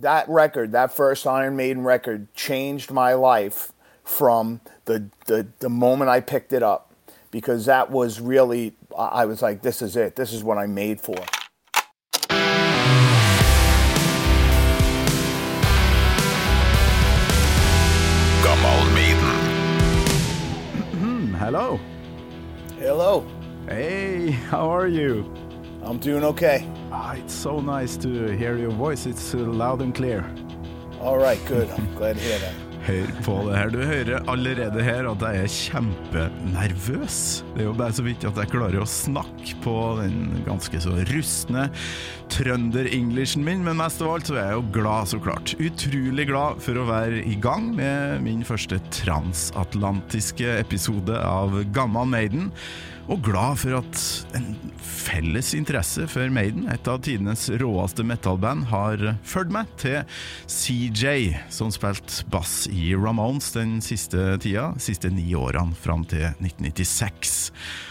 that record, that first Iron Maiden record, changed my life from the the, the moment I picked it up, because that was really I was like, this is it. This is what I'm made for. Come on, meeting. Hmm, hello. Hello. Hey, how are you? I'm doing okay. Ah, it's so nice to hear your voice. It's uh, loud and clear. All right, good. I'm glad to hear that. Hør på det her. Du hører allerede her at jeg er kjempenervøs. Det er jo bare så vidt at jeg klarer å snakke på den ganske så rustne trønder-englishen min, men mest av alt så er jeg jo glad, så klart. Utrolig glad for å være i gang med min første transatlantiske episode av Gamma Maiden og glad for at en felles interesse for Maiden, et av tidenes råeste metallband, har fulgt meg til CJ, som spilte bass i Ramones den siste tida, siste ni årene fram til 1996.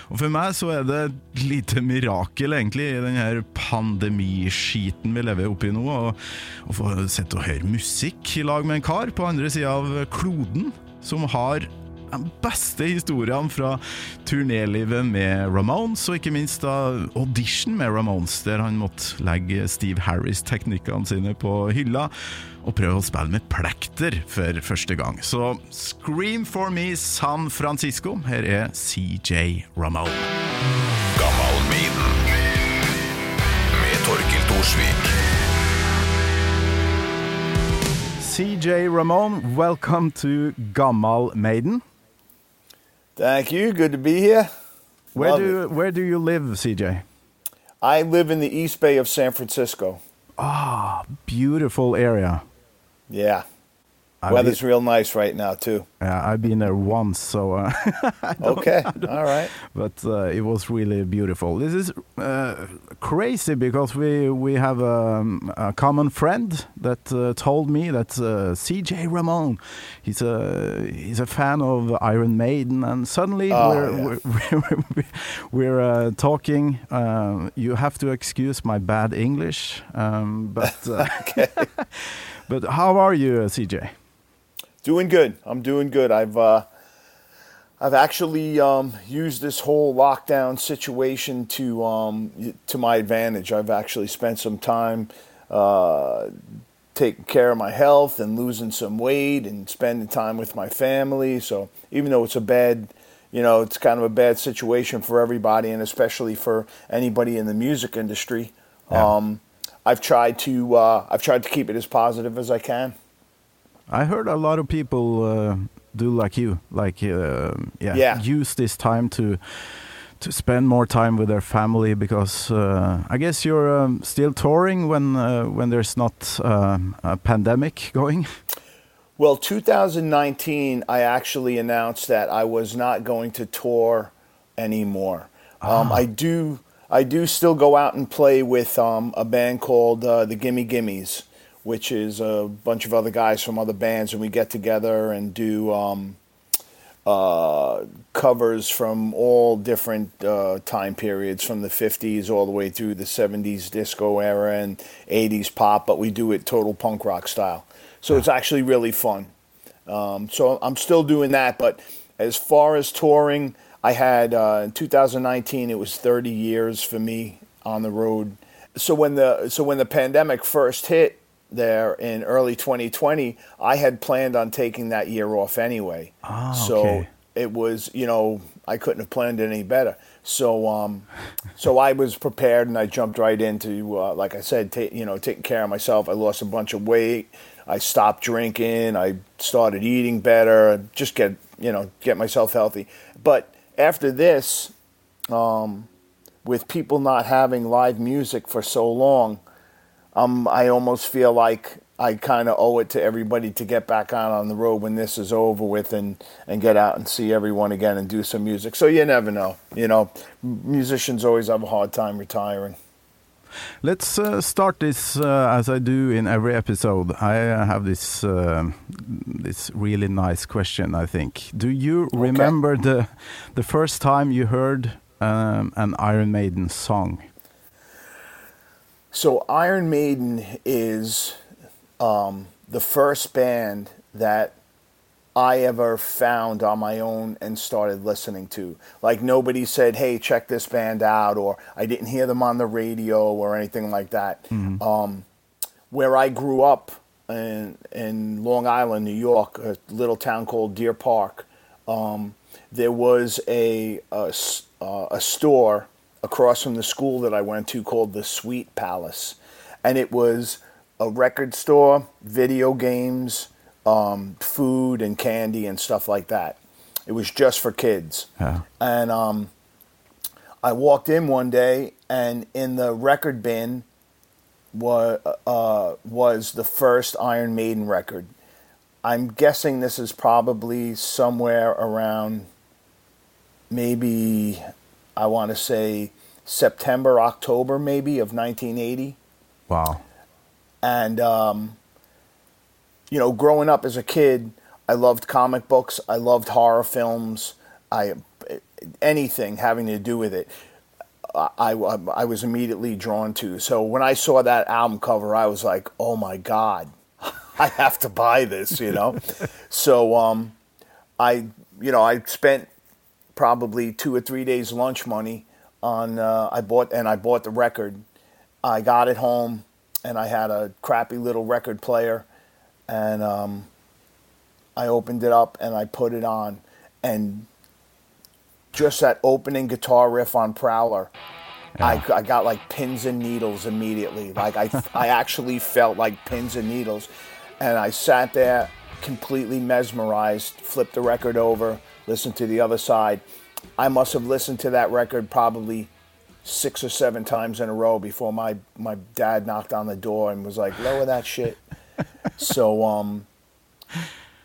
Og For meg så er det et lite mirakel, egentlig, i denne pandemiskiten vi lever oppi nå, å få sitte og høre musikk i lag med en kar på andre sida av kloden, som har de beste historiene fra turnélivet med Ramones, og ikke minst da audition med Ramones, der han måtte legge Steve Harris-teknikkene sine på hylla og prøve å spille med plekter for første gang. Så Scream for me San Francisco. Her er CJ Ramone. Gammal med Torkil Thorsvik. CJ Ramone, welcome to Gammal Maiden. Thank you. Good to be here. Where Love do it. where do you live, CJ? I live in the East Bay of San Francisco. Ah, beautiful area. Yeah. I've Weather's been, real nice right now too. Yeah, I've been there once, so uh, okay, all right. But uh, it was really beautiful. This is uh, crazy because we we have a, a common friend that uh, told me that uh, C.J. Ramone, he's a he's a fan of Iron Maiden, and suddenly oh, we're, yeah. we're, we're, we're uh, talking. you have to excuse my bad English, um, but but how are you, C.J.? Doing good. I'm doing good. I've uh, I've actually um, used this whole lockdown situation to um, to my advantage. I've actually spent some time uh, taking care of my health and losing some weight and spending time with my family. So even though it's a bad, you know, it's kind of a bad situation for everybody, and especially for anybody in the music industry. Yeah. Um, I've tried to uh, I've tried to keep it as positive as I can. I heard a lot of people uh, do like you, like uh, yeah, yeah, use this time to to spend more time with their family because uh, I guess you're um, still touring when uh, when there's not um, a pandemic going. Well, 2019, I actually announced that I was not going to tour anymore. Um, ah. I do. I do still go out and play with um, a band called uh, the Gimme Gimmes which is a bunch of other guys from other bands, and we get together and do um, uh, covers from all different uh, time periods, from the 50s all the way through the 70s disco era and 80s pop, but we do it total punk rock style. So it's actually really fun. Um, so I'm still doing that, but as far as touring, I had uh, in 2019 it was 30 years for me on the road. So when the so when the pandemic first hit, there in early 2020, I had planned on taking that year off anyway. Oh, so okay. it was, you know, I couldn't have planned it any better. So, um, so I was prepared and I jumped right into, uh, like I said, ta- you know, taking care of myself. I lost a bunch of weight. I stopped drinking. I started eating better. Just get, you know, get myself healthy. But after this, um, with people not having live music for so long, um, I almost feel like I kind of owe it to everybody to get back out on the road when this is over with and, and get out and see everyone again and do some music. So you never know. You know, musicians always have a hard time retiring. Let's uh, start this uh, as I do in every episode. I uh, have this uh, this really nice question. I think. Do you okay. remember the the first time you heard um, an Iron Maiden song? So Iron Maiden is um, the first band that I ever found on my own and started listening to. Like nobody said, "Hey, check this band out," or I didn't hear them on the radio or anything like that. Mm-hmm. Um, where I grew up in in Long Island, New York, a little town called Deer Park, um, there was a a, uh, a store across from the school that I went to called the Sweet Palace, and it was a record store, video games, um, food and candy and stuff like that. It was just for kids. Yeah. And um, I walked in one day, and in the record bin was uh, was the first Iron Maiden record. I'm guessing this is probably somewhere around maybe I want to say September, October, maybe of 1980 Wow. and um, you know, growing up as a kid, I loved comic books. I loved horror films. I anything having to do with it. I, I, I was immediately drawn to. So when I saw that album cover, I was like, "Oh my god, I have to buy this!" You know. so um, I you know I spent probably two or three days lunch money on uh, I bought and I bought the record. I got it home and I had a crappy little record player and um, I opened it up and I put it on. And just that opening guitar riff on Prowler I, I got like pins and needles immediately. Like I, I actually felt like pins and needles. And I sat there completely mesmerized flipped the record over listened to the other side I must have listened to that record probably six or seven times in a row before my, my dad knocked on the door and was like, lower that shit. so um,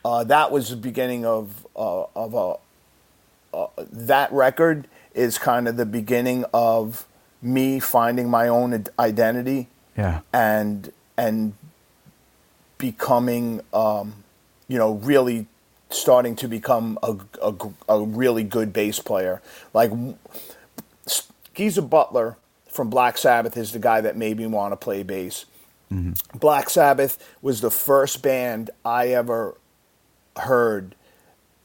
uh, that was the beginning of, uh, of a, uh, that record is kind of the beginning of me finding my own identity Yeah. and and becoming um, you know really starting to become a, a, a really good bass player like Geezer Butler from Black Sabbath is the guy that made me want to play bass mm-hmm. Black Sabbath was the first band I ever heard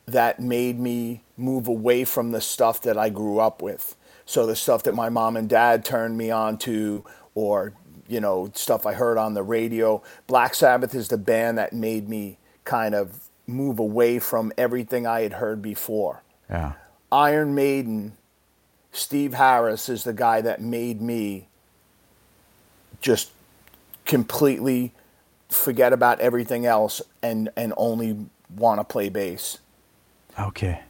that made me move away from the stuff that I grew up with. So the stuff that my mom and dad turned me on to, or you know, stuff I heard on the radio. Black Sabbath is the band that made me kind of move away from everything I had heard before. Yeah. Iron Maiden, Steve Harris is the guy that made me just completely forget about everything else and and only want to play bass Okay.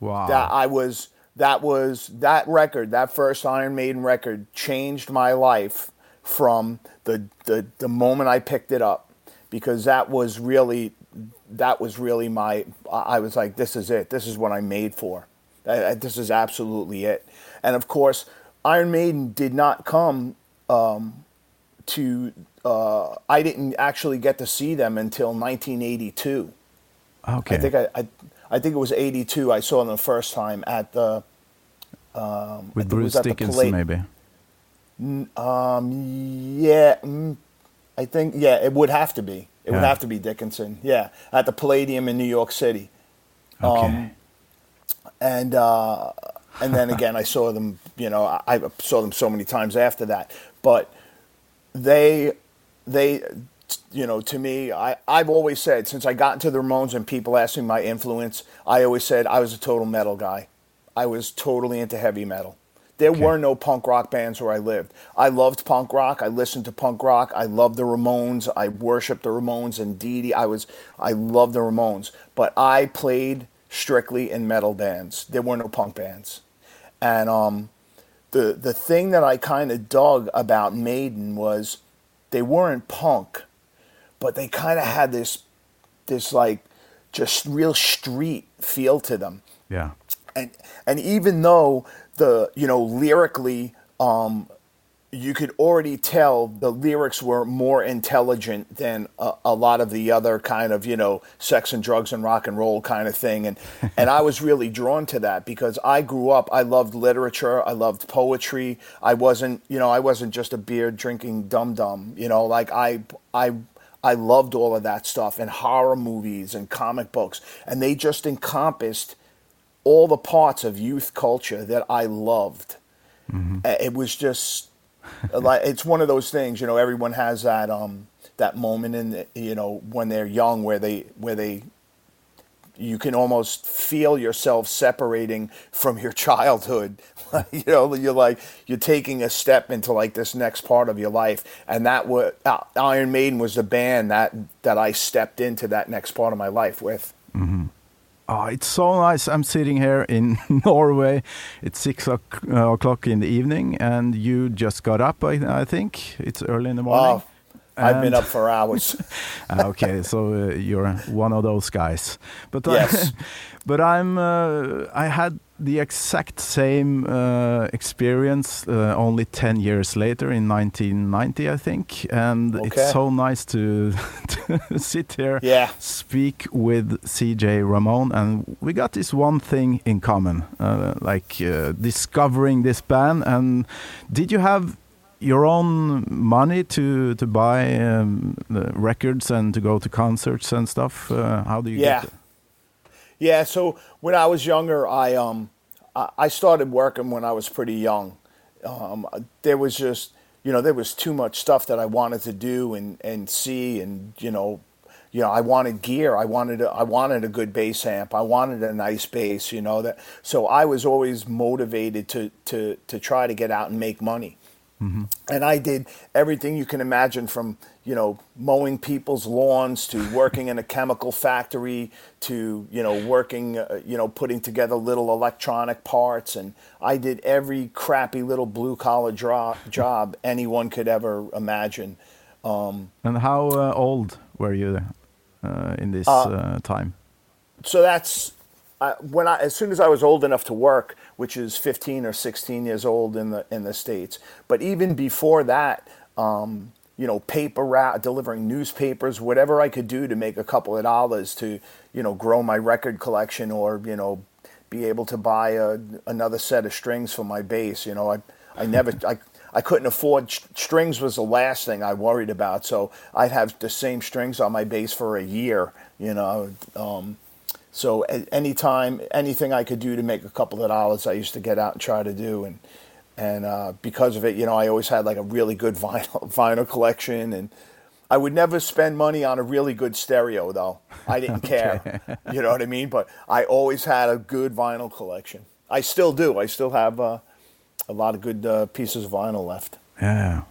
Wow. that I was that was that record, that first Iron Maiden record changed my life from the the, the moment I picked it up because that was really that was really my I was like this is it. This is what I'm made for. Uh, This is absolutely it. And of course, Iron Maiden did not come um, to uh, I didn't actually get to see them until 1982. okay. I think I, I, I think it was '82. I saw them the first time at the. Um, With think it was Bruce Dickinson, maybe. Um, yeah, mm, I think yeah, it would have to be. It would have to be Dickinson. Yeah, at the Palladium in New York City. Okay. Um, and uh, and then again, I saw them. You know, I, I saw them so many times after that. But they, they, you know, to me, I I've always said since I got into the Ramones and people asked me my influence, I always said I was a total metal guy. I was totally into heavy metal. There Okay. were no punk rock bands where I lived. I loved punk rock. I listened to punk rock. I loved the Ramones. I worshipped the Ramones and Dee Dee. I was I loved the Ramones. But I played strictly in metal bands. There were no punk bands. And um, the the thing that I kind of dug about Maiden was they weren't punk, but they kind of had this this like just real street feel to them yeah. and and even though the you know lyrically um you could already tell the lyrics were more intelligent than a, a lot of the other kind of you know sex and drugs and rock and roll kind of thing. And and I was really drawn to that because I grew up I loved literature I loved poetry. I wasn't you know I wasn't just a beer drinking dum dum you know like I I I loved all of that stuff and horror movies and comic books, and they just encompassed all the parts of youth culture that I loved. Mm-hmm. It was just like it's one of those things, you know. Everyone has that um, that moment in the, you know when they're young where they where they you can almost feel yourself separating from your childhood. you know, you're like you're taking a step into like this next part of your life, and that was uh, Iron Maiden was the band that that I stepped into that next part of my life with. Mm-hmm. Oh, it's so nice. I'm sitting here in Norway. It's six uh, o'clock in the evening, and you just got up. I, I think it's early in the morning. Oh, I've been up for hours. Ah, okay, so uh, you're one of those guys. But yes. I, but I'm. Uh, I had the exact same uh, experience uh, only 10 years later in 1990 i think and okay. it's so nice to, to sit here yeah. speak with cj ramone and we got this one thing in common uh, like uh, discovering this band and did you have your own money to to buy um, records and to go to concerts and stuff? Uh, how do you yeah. get it? Yeah, so when I was younger, I um I started working when I was pretty young. Um, there was just you know there was too much stuff that I wanted to do and and see and you know you know I wanted gear I wanted a, I wanted a good bass amp I wanted a nice bass you know that so I was always motivated to to to try to get out and make money Mm-hmm. And I did everything you can imagine from, you know, mowing people's lawns to working in a chemical factory to, you know, working, uh, you know, putting together little electronic parts. And I did every crappy little blue collar dro- job anyone could ever imagine. Um, and how uh, old were you uh, in this uh, uh, time? So that's I, when I, as soon as I was old enough to work, which is 15 or 16 years old in the in the states. But even before that, um, you know, paper route, delivering newspapers, whatever I could do to make a couple of dollars to, you know, grow my record collection or you know, be able to buy a, another set of strings for my bass. You know, I I never I. I couldn't afford strings was the last thing I worried about, so I'd have the same strings on my bass for a year, you know. Um, so anytime, anything I could do to make a couple of dollars, I used to get out and try to do. And and uh, because of it, you know, I always had like a really good vinyl vinyl collection, and I would never spend money on a really good stereo though. I didn't okay. care, you know what I mean. But I always had a good vinyl collection. I still do. I still have uh, a lot of good uh, pieces of vinyl left. Yeah.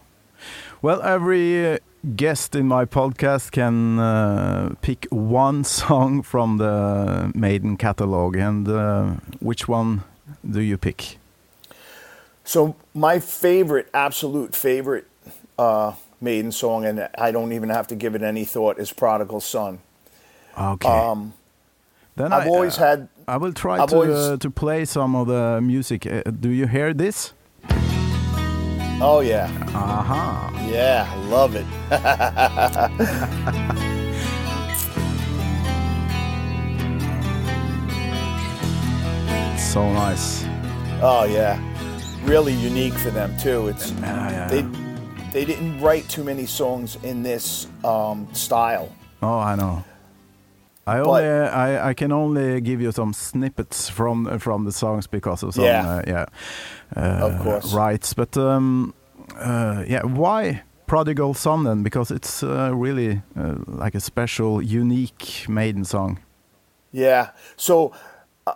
Well, every guest in my podcast can uh, pick one song from the Maiden catalog, and uh, which one do you pick? So my favorite, absolute favorite uh, Maiden song, and I don't even have to give it any thought, is "Prodigal Son." Okay. Um, then I've I, always uh, had. I will try I've to always, uh, to play some of the music. Uh, do you hear this? Oh yeah. Uh huh. Yeah, love it. so nice. Oh yeah, really unique for them too. It's yeah. they they didn't write too many songs in this um, style. Oh, I know. I only I, I can only give you some snippets from from the songs because of some yeah, uh, yeah uh, of course rights. But um, uh, yeah, why Prodigal Son then? Because it's uh, really uh, like a special, unique Maiden song. Yeah. So uh,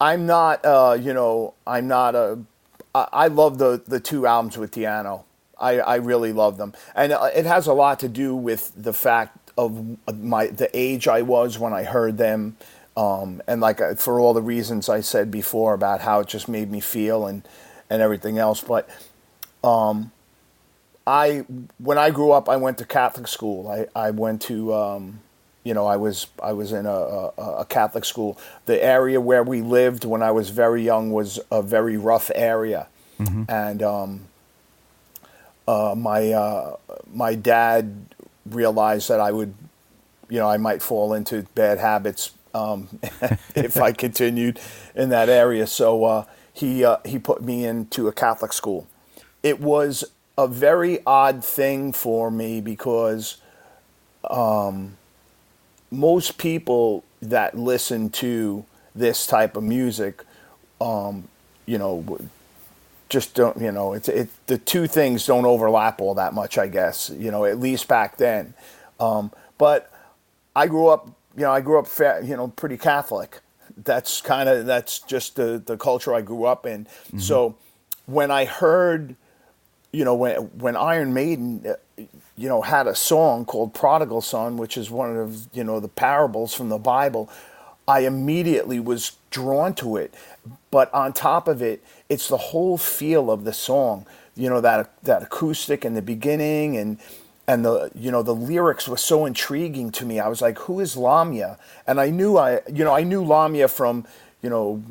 I'm not, uh, you know, I'm not a. I, love the the two albums with Di'Anno. I, I really love them, and it has a lot to do with the fact of my the age I was when I heard them, um, and like uh, for all the reasons I said before about how it just made me feel and and everything else. But um, I when I grew up, I went to Catholic school. I I went to um, you know I was I was in a, a, a, Catholic school. The area where we lived when I was very young was a very rough area, mm-hmm. and um, uh, my uh, my dad realized that I would, you know, I might fall into bad habits um, if I continued in that area. So uh, he uh, he put me into a Catholic school. It was a very odd thing for me because um, most people that listen to this type of music, um, you know, just don't, you know, it's it, the two things don't overlap all that much, I guess, you know, at least back then. Um, but I grew up, you know, I grew up, fa- you know, pretty Catholic. That's kind of that's just the the culture I grew up in. Mm-hmm. So when I heard, you know, when when Iron Maiden, you know, had a song called "Prodigal Son," which is one of you know the parables from the Bible, I immediately was drawn to it. But on top of it, it's the whole feel of the song. You know that that acoustic in the beginning and and the you know the lyrics were so intriguing to me. I was like, "Who is Lamia?" And I knew I you know I knew Lamia from you know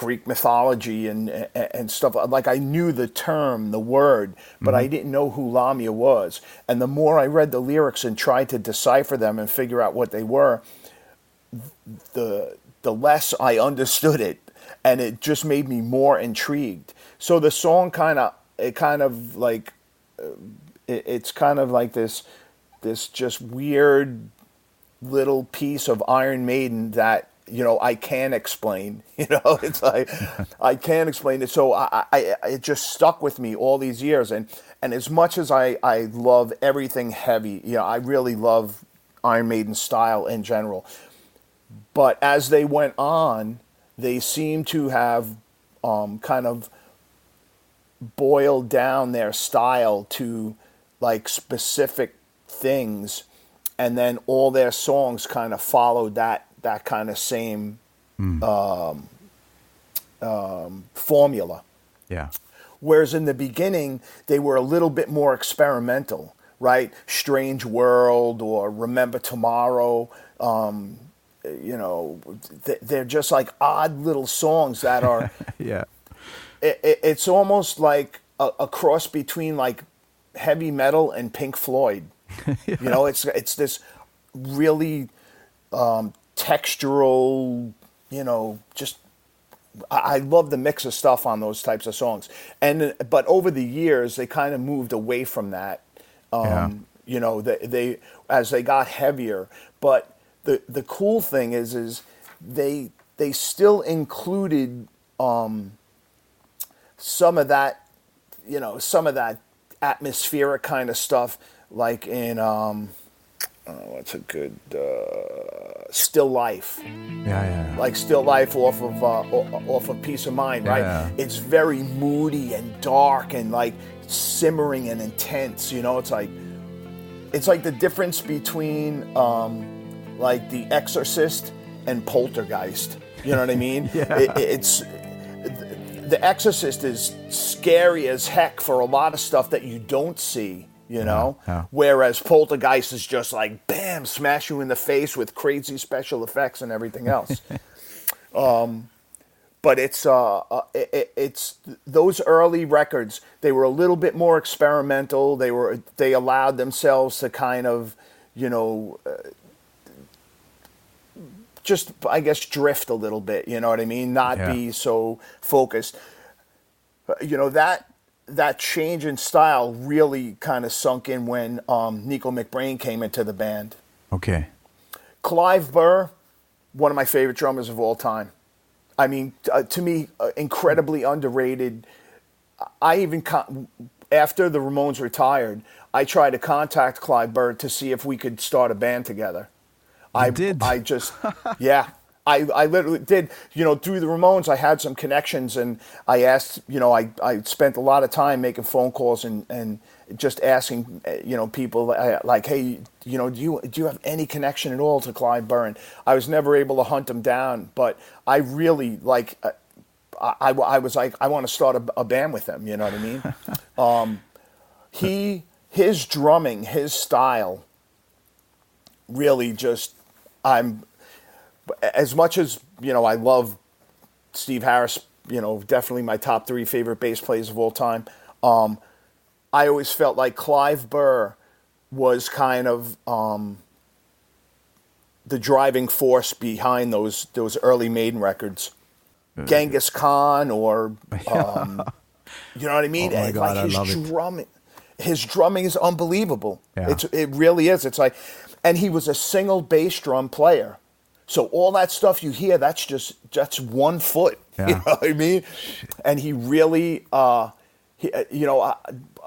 Greek mythology and and stuff. Like I knew the term, the word, but mm-hmm. I didn't know who Lamia was. And the more I read the lyrics and tried to decipher them and figure out what they were, the the less I understood it, and it just made me more intrigued. So the song kind of it kind of like it, it's kind of like this this just weird little piece of Iron Maiden that you know I can't explain. You know, it's like I can't explain it. So I, I it just stuck with me all these years. And and as much as I I love everything heavy, you know, I really love Iron Maiden style in general. But as they went on, they seem to have um, kind of boiled down their style to like specific things, and then all their songs kind of followed that that kind of same mm. um, um, formula. Yeah. Whereas in the beginning, they were a little bit more experimental, right? Strange World or Remember Tomorrow. Um, you know, they're just like odd little songs that are. yeah. It, it's almost like a, a, cross between like heavy metal and Pink Floyd. yeah. You know, it's it's this really um, textural, you know, just I love the mix of stuff on those types of songs. And but over the years, they kind of moved away from that. Um, yeah. You know, they, they as they got heavier. But the the cool thing is is they they still included um, some of that, you know, some of that atmospheric kind of stuff, like in um, uh, what's a good uh, Still Life. Yeah, yeah, Like Still Life off of uh, off of Piece of Mind, right? Yeah. It's very moody and dark and like simmering and intense. You know, it's like it's like the difference between um, like The Exorcist and Poltergeist. You know what I mean? yeah. It, it's The Exorcist is scary as heck for a lot of stuff that you don't see you know? Yeah, yeah. Whereas Poltergeist is just like, bam, smash you in the face with crazy special effects and everything else. um, but it's uh, uh it, it's those early records. They were a little bit more experimental. They were they allowed themselves to kind of, you know, uh, just I guess drift a little bit. You know what I mean? Not yeah. be so focused. Uh, you know that that change in style really kind of sunk in when um, Nicko McBrain came into the band. Okay. Clive Burr, one of my favorite drummers of all time. I mean, uh, to me, uh, incredibly underrated. I even con- after the Ramones retired, I tried to contact Clive Burr to see if we could start a band together. You I did. I just yeah. I, I literally did, you know, through the Ramones, I had some connections and I asked, you know, I, I spent a lot of time making phone calls and, and just asking, you know, people like, hey, you know, do you, do you have any connection at all to Clive Burr? I was never able to hunt him down, but I really like, uh, I, I, I was like, I want to start a, a, band with him. You know what I mean? um, he, his drumming, his style really just, I'm, as much as you know, I love Steve Harris. You know, definitely my top three favorite bass players of all time. Um, I always felt like Clive Burr was kind of um, the driving force behind those those early Maiden records. Genghis Khan, or um, you know what I mean? Oh my God, like his I love drumming. it his drumming is unbelievable. Yeah. It's it really is. It's like, and he was a single bass drum player. So all that stuff you hear, that's just that's one foot. You know what I mean? And he really, uh, he, uh, you know, I,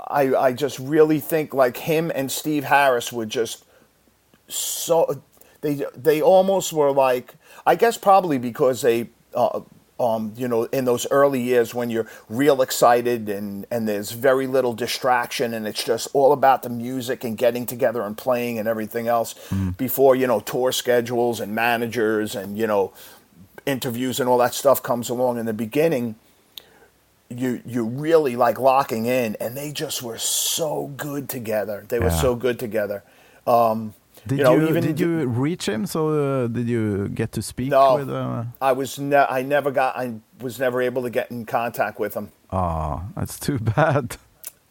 I I just really think like him and Steve Harris were just so they they almost were like I guess probably because they uh, um, you know in those early years when you're real excited and and there's very little distraction and it's just all about the music and getting together and playing and everything else before you know tour schedules and managers and you know interviews and all that stuff comes along in the beginning you you really like locking in and they just were so good together. They were so good together. Um, Did you you, know, even did you reach him? So uh, did you get to speak No. with? Uh, I was ne- I never got I was never able to get in contact with him. oh, that's too bad.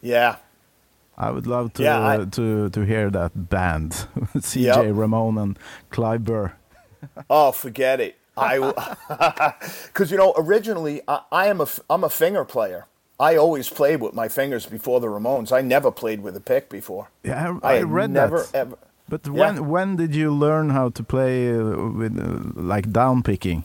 Yeah. I would love to Yeah, I- uh, to to hear that band, CJ Yep. Ramone and Clive Burr. Oh, forget it. I because you know originally I, I am a I'm a finger player. I always played with my fingers before the Ramones. I never played with a pick before. Yeah, I, I, I read never that. ever. But Yeah. when when did you learn how to play uh, with uh, like down picking?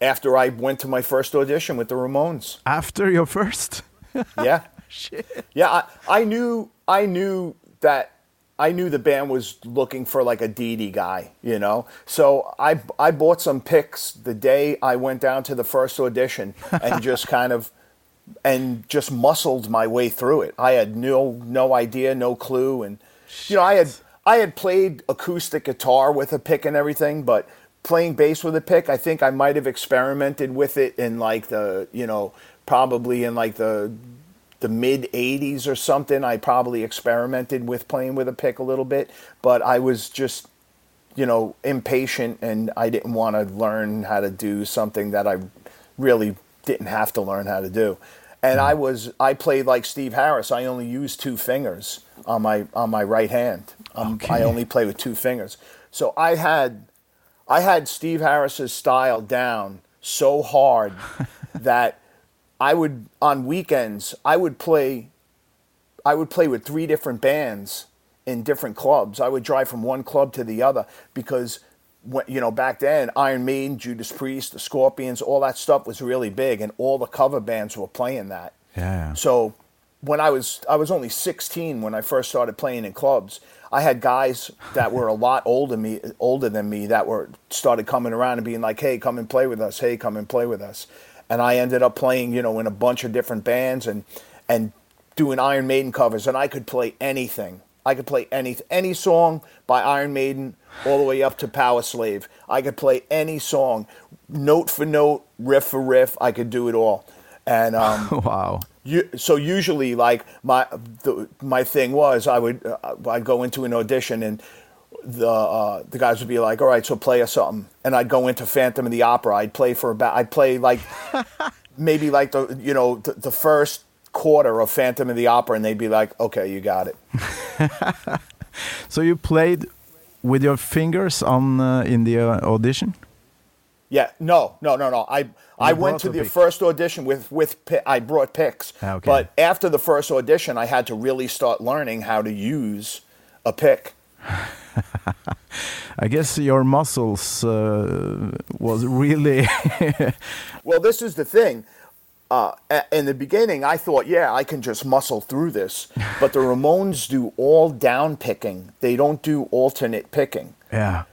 After I went to my first audition with the Ramones. After your first? Yeah. Shit. Yeah, I, I knew I knew that I knew the band was looking for like a Dee Dee guy, you know. So I I bought some picks the day I went down to the first audition and just kind of and just muscled my way through it. I had no no idea, no clue and you know, I had I had played acoustic guitar with a pick and everything, but playing bass with a pick, I think I might have experimented with it in like the, you know, probably in like the the mid 80s or something. I probably experimented with playing with a pick a little bit, but I was just, you know, impatient and I didn't want to learn how to do something that I really didn't have to learn how to do. And I mm-hmm. was I played like Steve Harris. I only used two fingers on my on my right hand. Um, Okay. I only play with two fingers. So I had I had Steve Harris's style down so hard that I would on weekends I would play I would play with three different bands in different clubs. I would drive from one club to the other because when, you know back then Iron Maiden, Judas Priest, the Scorpions, all that stuff was really big and all the cover bands were playing that. Yeah. So when I was I was only 16 when I first started playing in clubs. I had guys that were a lot older me older than me that were started coming around and being like, "Hey, come and play with us. Hey, come and play with us." And I ended up playing, you know, in a bunch of different bands and and doing Iron Maiden covers and I could play anything. I could play any any song by Iron Maiden all the way up to Powerslave. I could play any song, note for note, riff for riff. I could do it all. And um, wow. You, so usually, like my the, my thing was, I would uh, I'd go into an audition and the uh, the guys would be like, "All right, so play us something," and I'd go into Phantom of the Opera. I'd play for about I'd play like maybe like the you know the, the first quarter of Phantom of the Opera, and they'd be like, "Okay, you got it." So you played with your fingers on uh, in the uh, audition? Yeah, no, no, no, no. I I went to the pick. first audition with with I brought picks, Ah, okay. but after the first audition, I had to really start learning how to use a pick. I guess your muscles uh, was really Well, this is the thing. Uh, in the beginning, I thought, yeah, I can just muscle through this. But the Ramones do all down picking. They don't do alternate picking. yeah.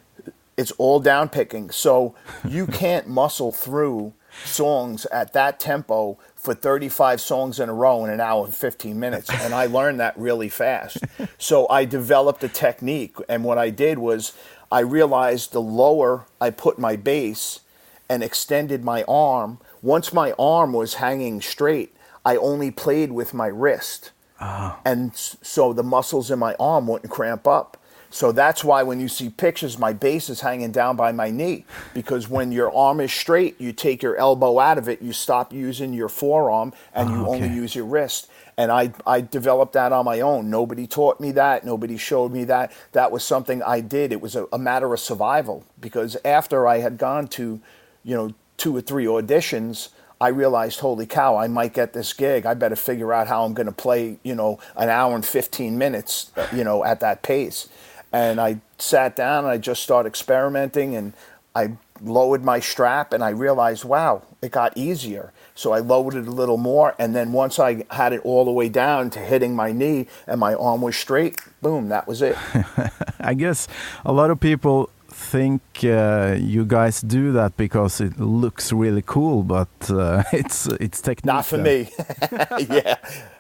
It's all down picking. So you can't muscle through songs at that tempo for 35 songs in a row in an hour and 15 minutes. And I learned that really fast. So I developed a technique. And what I did was I realized the lower I put my bass and extended my arm, once my arm was hanging straight, I only played with my wrist. Ah. And so the muscles in my arm wouldn't cramp up. So that's why when you see pictures, my bass is hanging down by my knee. Because when your arm is straight, you take your elbow out of it, you stop using your forearm, and you ah, only use your wrist. And I, I developed that on my own. Nobody taught me that. Nobody showed me that. That was something I did. It was a, a matter of survival. Because after I had gone to, you know, two or three auditions, I realized, holy cow, I might get this gig. I better figure out how I'm going to play, you know, an hour and 15 minutes, you know, at that pace. And I sat down and I just started experimenting and I lowered my strap and I realized, wow, it got easier. So I lowered it a little more. And then once I had it all the way down to hitting my knee and my arm was straight, boom, that was it. I guess a lot of people think uh, you guys do that because it looks really cool, but uh, it's it's technique. Not for me. yeah,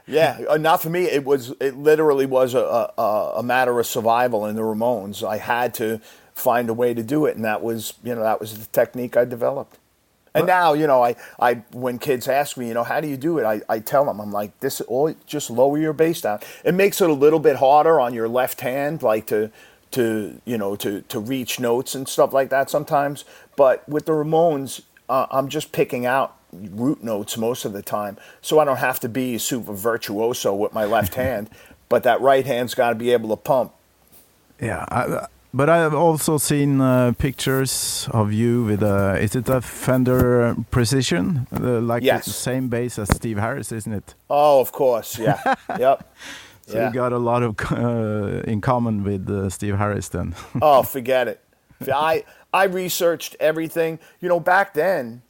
yeah, uh, not for me. It was it literally was a, a, a matter of survival in the Ramones. I had to find a way to do it, and that was you know that was the technique I developed. And now, you know, I, I when kids ask me, you know, how do you do it? I, I tell them, I'm like, this all just lower your bass down. It makes it a little bit harder on your left hand, like to to you know to to reach notes and stuff like that sometimes. But with the Ramones, uh, I'm just picking out root notes most of the time, so I don't have to be super virtuoso with my left hand. But that right hand's got to be able to pump. Yeah, I, but I've also seen uh, pictures of you with a. Is it a Fender Precision? Uh, like yes. the same bass as Steve Harris, isn't it? Oh, of course. Yeah. yep. So yeah. you got a lot of uh, in common with uh, Steve Harris then. oh, forget it. I I researched everything. You know, back then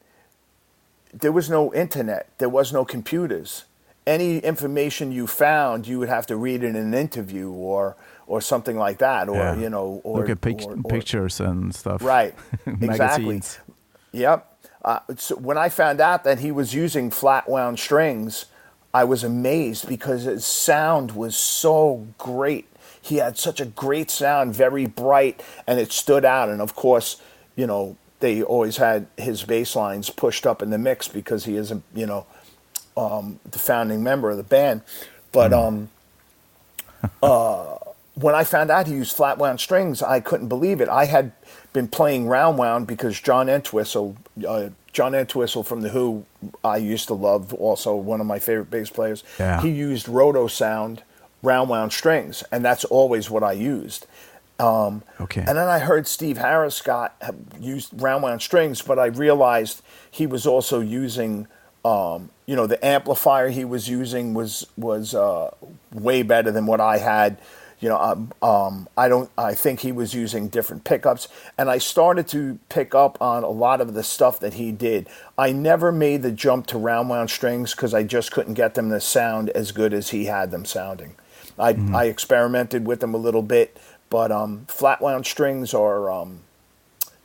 there was no internet. There was no computers. Any information you found, you would have to read in an interview or or something like that, or yeah. you know, or look at pic or, or, pictures and stuff. Right. exactly. Yep. Uh, so when I found out that he was using flat wound strings I was amazed because his sound was so great. He had such a great sound, very bright, and it stood out. And of course, you know, they always had his bass lines pushed up in the mix because he isn't, you know, um, the founding member of the band. But mm. um, uh, when I found out he used flat wound strings, I couldn't believe it. I had been playing round wound because John Entwistle, uh, John Entwistle from The Who, I used to love, also one of my favorite bass players. Yeah. He used Rotosound, round wound strings, and that's always what I used. Um, okay. And then I heard Steve Harris got used round wound strings, but I realized he was also using, um, you know, the amplifier he was using was was uh, way better than what I had you know, um, um, I don't. I think he was using different pickups, and I started to pick up on a lot of the stuff that he did. I never made the jump to round wound strings because I just couldn't get them to sound as good as he had them sounding. I, mm-hmm. I experimented with them a little bit, but um, flat wound strings are um,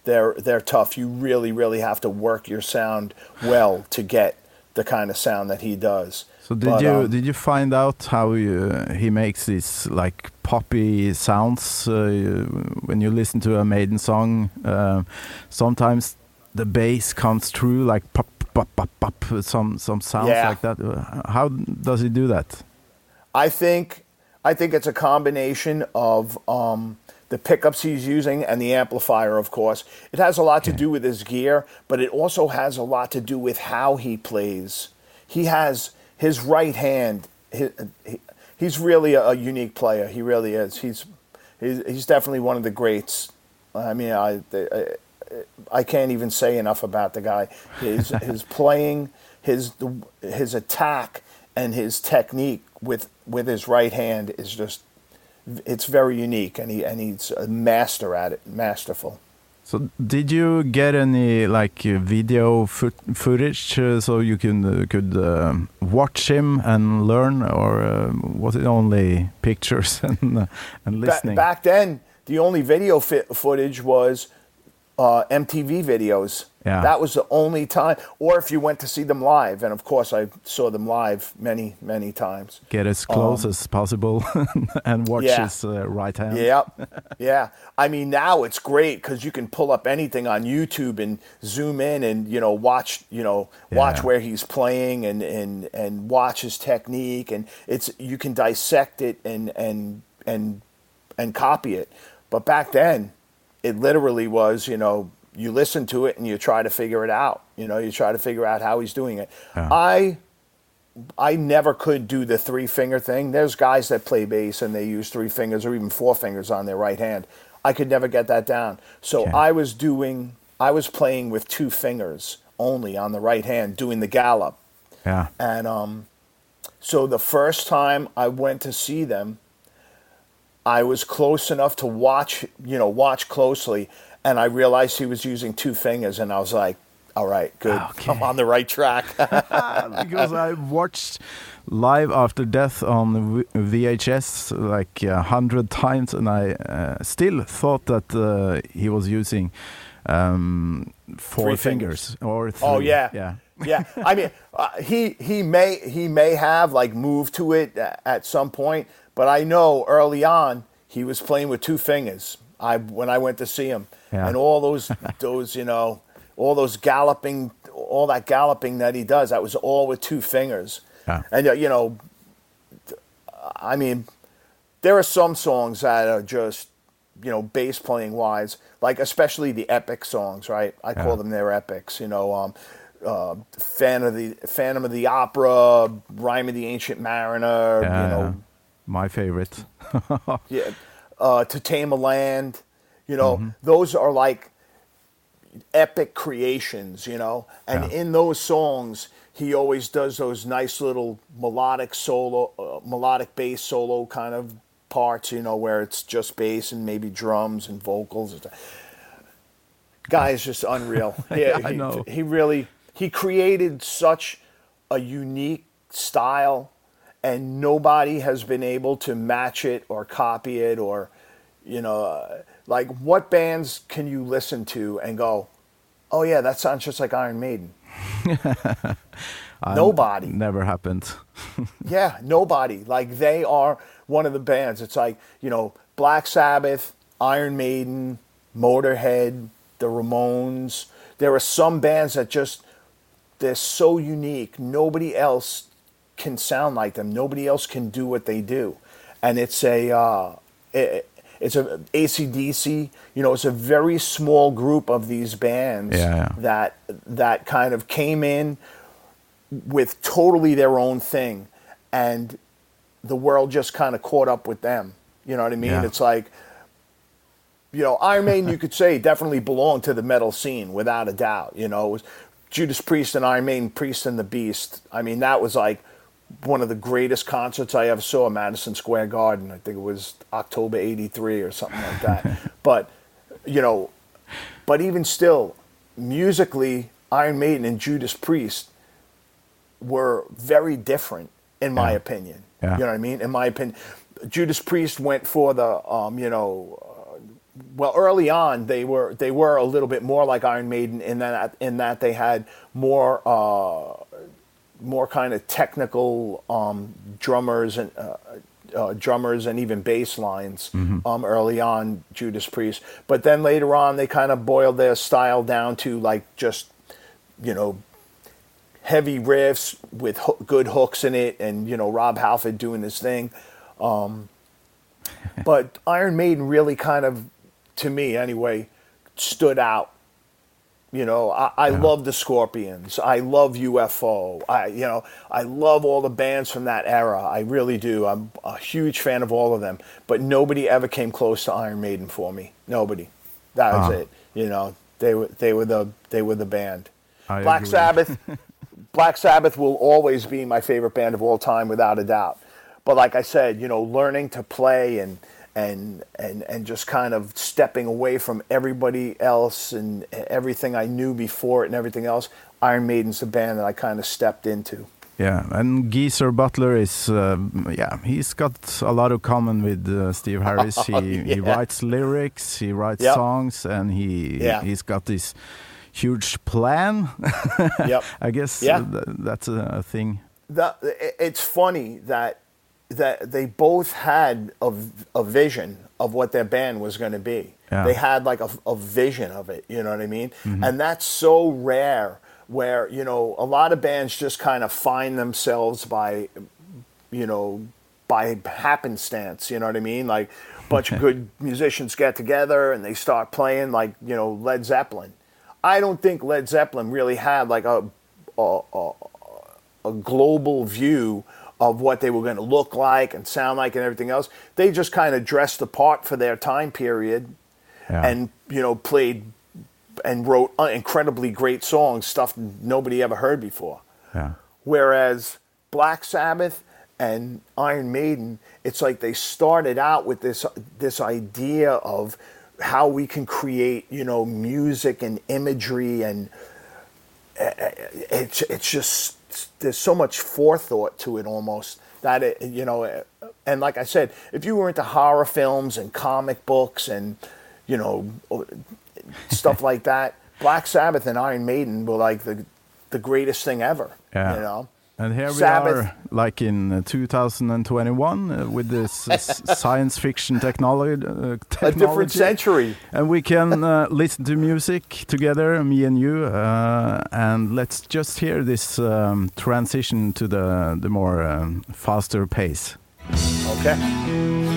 they're they're tough. You really really have to work your sound well to get the kind of sound that he does. So did but, you um, did you find out how you, he makes these like poppy sounds uh, when you listen to a Maiden song? Uh, sometimes the bass comes through like pop pop pop pop some some sounds yeah. like that. How does he do that? I think I think it's a combination of um, the pickups he's using and the amplifier, of course. It has a lot okay. to do with his gear, but it also has a lot to do with how he plays. He has his right hand, his, he, he's really a, a, unique player. He really is. He's, he's, he's definitely one of the greats. I mean, I, I, I can't even say enough about the guy. His, his playing, his, his attack, and his technique with, with his right hand is just, it's very unique, and, he, and he's a master at it, masterful. So, did you get any like video foot footage uh, so you can uh, could uh, watch him and learn, or uh, was it only pictures and uh, and listening? Ba back then, the only video footage was uh, MTV videos. Yeah. That was the only time. Or if you went to see them live, and of course I saw them live many, many times. Get as close um, as possible and watch yeah. his uh, right hand. Yeah, yeah. I mean, now it's great because you can pull up anything on YouTube and zoom in and you know watch you know watch yeah. where he's playing and and and watch his technique and it's you can dissect it and and and and copy it. But back then it literally was, you know, you listen to it and you try to figure it out. You know, you try to figure out how he's doing it. Yeah. I I never could do the three finger thing. There's guys that play bass and they use three fingers or even four fingers on their right hand. I could never get that down. So okay. I was doing I was playing with two fingers only on the right hand doing the gallop. Yeah. And um, so the first time I went to see them, I was close enough to watch, you know, watch closely, and I realized he was using two fingers, and I was like, all right, good, Okay. I'm on the right track. because I watched Live After Death on VHS like a hundred times, and I uh, still thought that uh, he was using um, four fingers. fingers. or three. Oh yeah, yeah, yeah. I mean, uh, he he may he may have like moved to it at some point, but I know early on he was playing with two fingers. I when I went to see him, Yeah. and all those those you know all those galloping, all that galloping that he does, that was all with two fingers. Yeah. And uh, you know, I mean, there are some songs that are just you know bass playing wise like especially the epic songs right i call them their epics you know um uh, fan of the phantom of the opera rhyme of the ancient mariner Yeah, you know yeah. my favorite. yeah, uh, to tame a land you know Mm-hmm. those are like epic creations you know and Yeah. in those songs he always does those nice little melodic solo uh, melodic bass solo kind of parts you know where it's just bass and maybe drums and vocals guy is just unreal Yeah, I he, know. he really he created such a unique style and nobody has been able to match it or copy it or you know uh, like what bands can you listen to and go oh yeah that sounds just like iron maiden. Nobody. Never happened. yeah nobody. Like they are one of the bands. It's like you know black sabbath iron maiden motorhead the ramones. There are some bands that just they're so unique. Nobody else can sound like them. Nobody else can do what they do. And it's a uh, it, it's a acdc you know it's a very small group of these bands Yeah, that that kind of came in with totally their own thing and the world just kind of caught up with them. You know what i mean? Yeah. it's like you know iron maiden you could say definitely belonged to the metal scene without a doubt you know? It was judas priest and iron maiden priest and the beast. I mean that was like one of the greatest concerts i ever saw madison square garden i think it was october 83 or something like that but you know but even still musically iron maiden and judas priest were very different in my Yeah. opinion Yeah. you know what i mean in my opinion judas priest went for the um, you know uh, well early on they were they were a little bit more like iron maiden in that in that they had more uh, more kind of technical um, drummers and uh, uh, drummers and even bass lines um, early on Judas Priest, but then later on they kind of boiled their style down to like just you know heavy riffs with hoo- good hooks in it, and you know Rob Halford doing his thing. Um, but Iron Maiden really kind of, to me anyway, stood out. You know, I, I love the Scorpions. I love UFO. I, you know, I love all the bands from that era. I really do. I'm a huge fan of all of them. But nobody ever came close to Iron Maiden for me. Nobody. That was Ah. it. You know, they were they were the they were the band. I Black agree. Sabbath. Black Sabbath will always be my favorite band of all time, without a doubt. But like I said, you know, learning to play and and and and just kind of stepping away from everybody else and everything I knew before it and everything else, Iron Maiden's the band that I kind of stepped into. Yeah, and Geezer Butler is, um, yeah, he's got a lot of common with uh, Steve Harris. He he writes lyrics, he writes Yep. songs, and he Yeah. he's got this huge plan. Yep. I guess Yeah. uh, th- that's a, a thing. the, it- it's funny that that they both had a, a vision of what their band was going to be. Yeah. They had like a, a vision of it, you know what I mean? Mm-hmm. And that's so rare where, you know, a lot of bands just kind of find themselves by, you know, by happenstance, you know what I mean? Like a bunch of good musicians get together and they start playing like, you know, Led Zeppelin. I don't think Led Zeppelin really had like a, a, a a global view of what they were going to look like and sound like and everything else. They just kind of dressed the part for their time period Yeah. and, you know, played and wrote incredibly great songs, stuff nobody ever heard before. Yeah. Whereas Black Sabbath and Iron Maiden, it's like they started out with this this idea of how we can create, you know, music and imagery, and uh, it's it's just there's so much forethought to it almost that it, you know, and like I said, if you were into horror films and comic books and you know stuff like that, Black Sabbath and Iron Maiden were like the the greatest thing ever. Yeah. You know. And here Sabbath. we are, like in uh, 2021, uh, with this uh, science fiction technology, uh, A different century. And we can uh, listen to music together, me and you. Uh, and let's just hear this um, transition to the the more um, faster pace. Okay.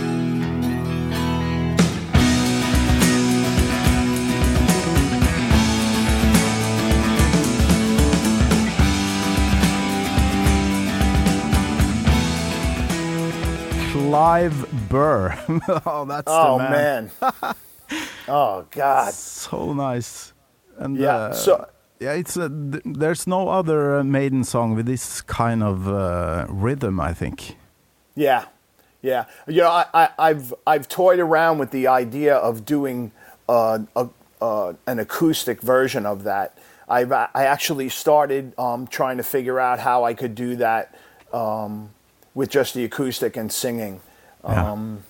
Clive Burr. oh, that's Oh the man. man. oh God. So nice. And Yeah. uh, so yeah, it's a, th- there's no other uh, Maiden song with this kind of uh, rhythm. I think. Yeah, yeah. You know, I, I, I've I've toyed around with the idea of doing uh, a, uh, an acoustic version of that. I've I actually started um, trying to figure out how I could do that um, with just the acoustic and singing. Yeah. Um,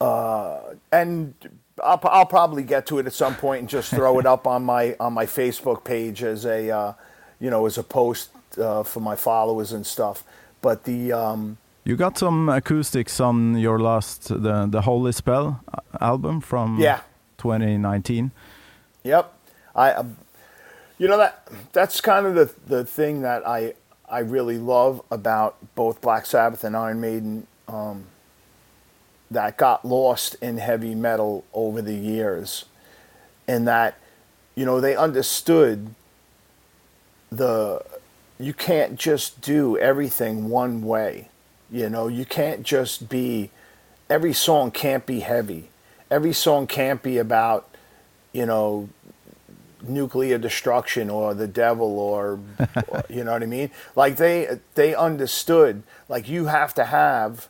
uh, and I'll, I'll probably get to it at some point and just throw it up on my on my Facebook page as a uh, you know as a post uh, for my followers and stuff. But the um, You got some acoustics on your last the the Holy Spell uh, album from Yeah. 2019. Yep. I, um, you know that that's kind of the the thing that I I really love about both Black Sabbath and Iron Maiden. Um, that got lost in heavy metal over the years, and that you know they understood the you can't just do everything one way. You know, you can't just be every song can't be heavy. Every song can't be about, you know, nuclear destruction or the devil or, or you know what I mean? Like they they understood like you have to have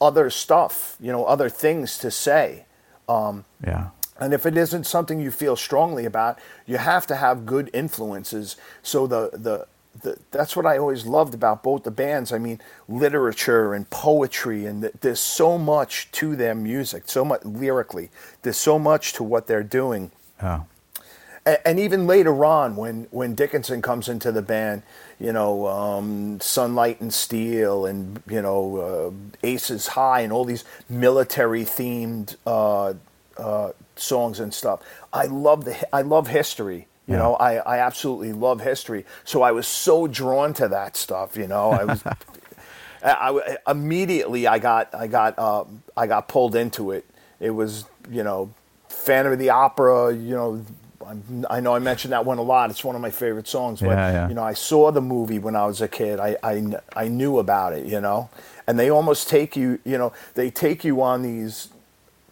other stuff, you know, other things to say. Um, Yeah. and if it isn't something you feel strongly about, you have to have good influences. So the the, the that's what I always loved about both the bands. I mean, literature and poetry, and th- there's so much to their music, so much lyrically. There's so much to what they're doing. Yeah. And even later on, when, when Dickinson comes into the band, you know, um, Sunlight and Steel, and you know, uh, Aces High, and all these military themed uh, uh, songs and stuff. I love the I love history. You Yeah. know, I, I absolutely love history. So I was so drawn to that stuff. You know, I was. I, I- immediately I got I got uh, I got pulled into it. It was you know, Phantom of the Opera. You know, I'm, I know I mentioned that one a lot. It's one of my favorite songs. But Yeah, yeah. you know, I saw the movie when I was a kid. I, I I knew about it. You know, and they almost take you. You know, they take you on these.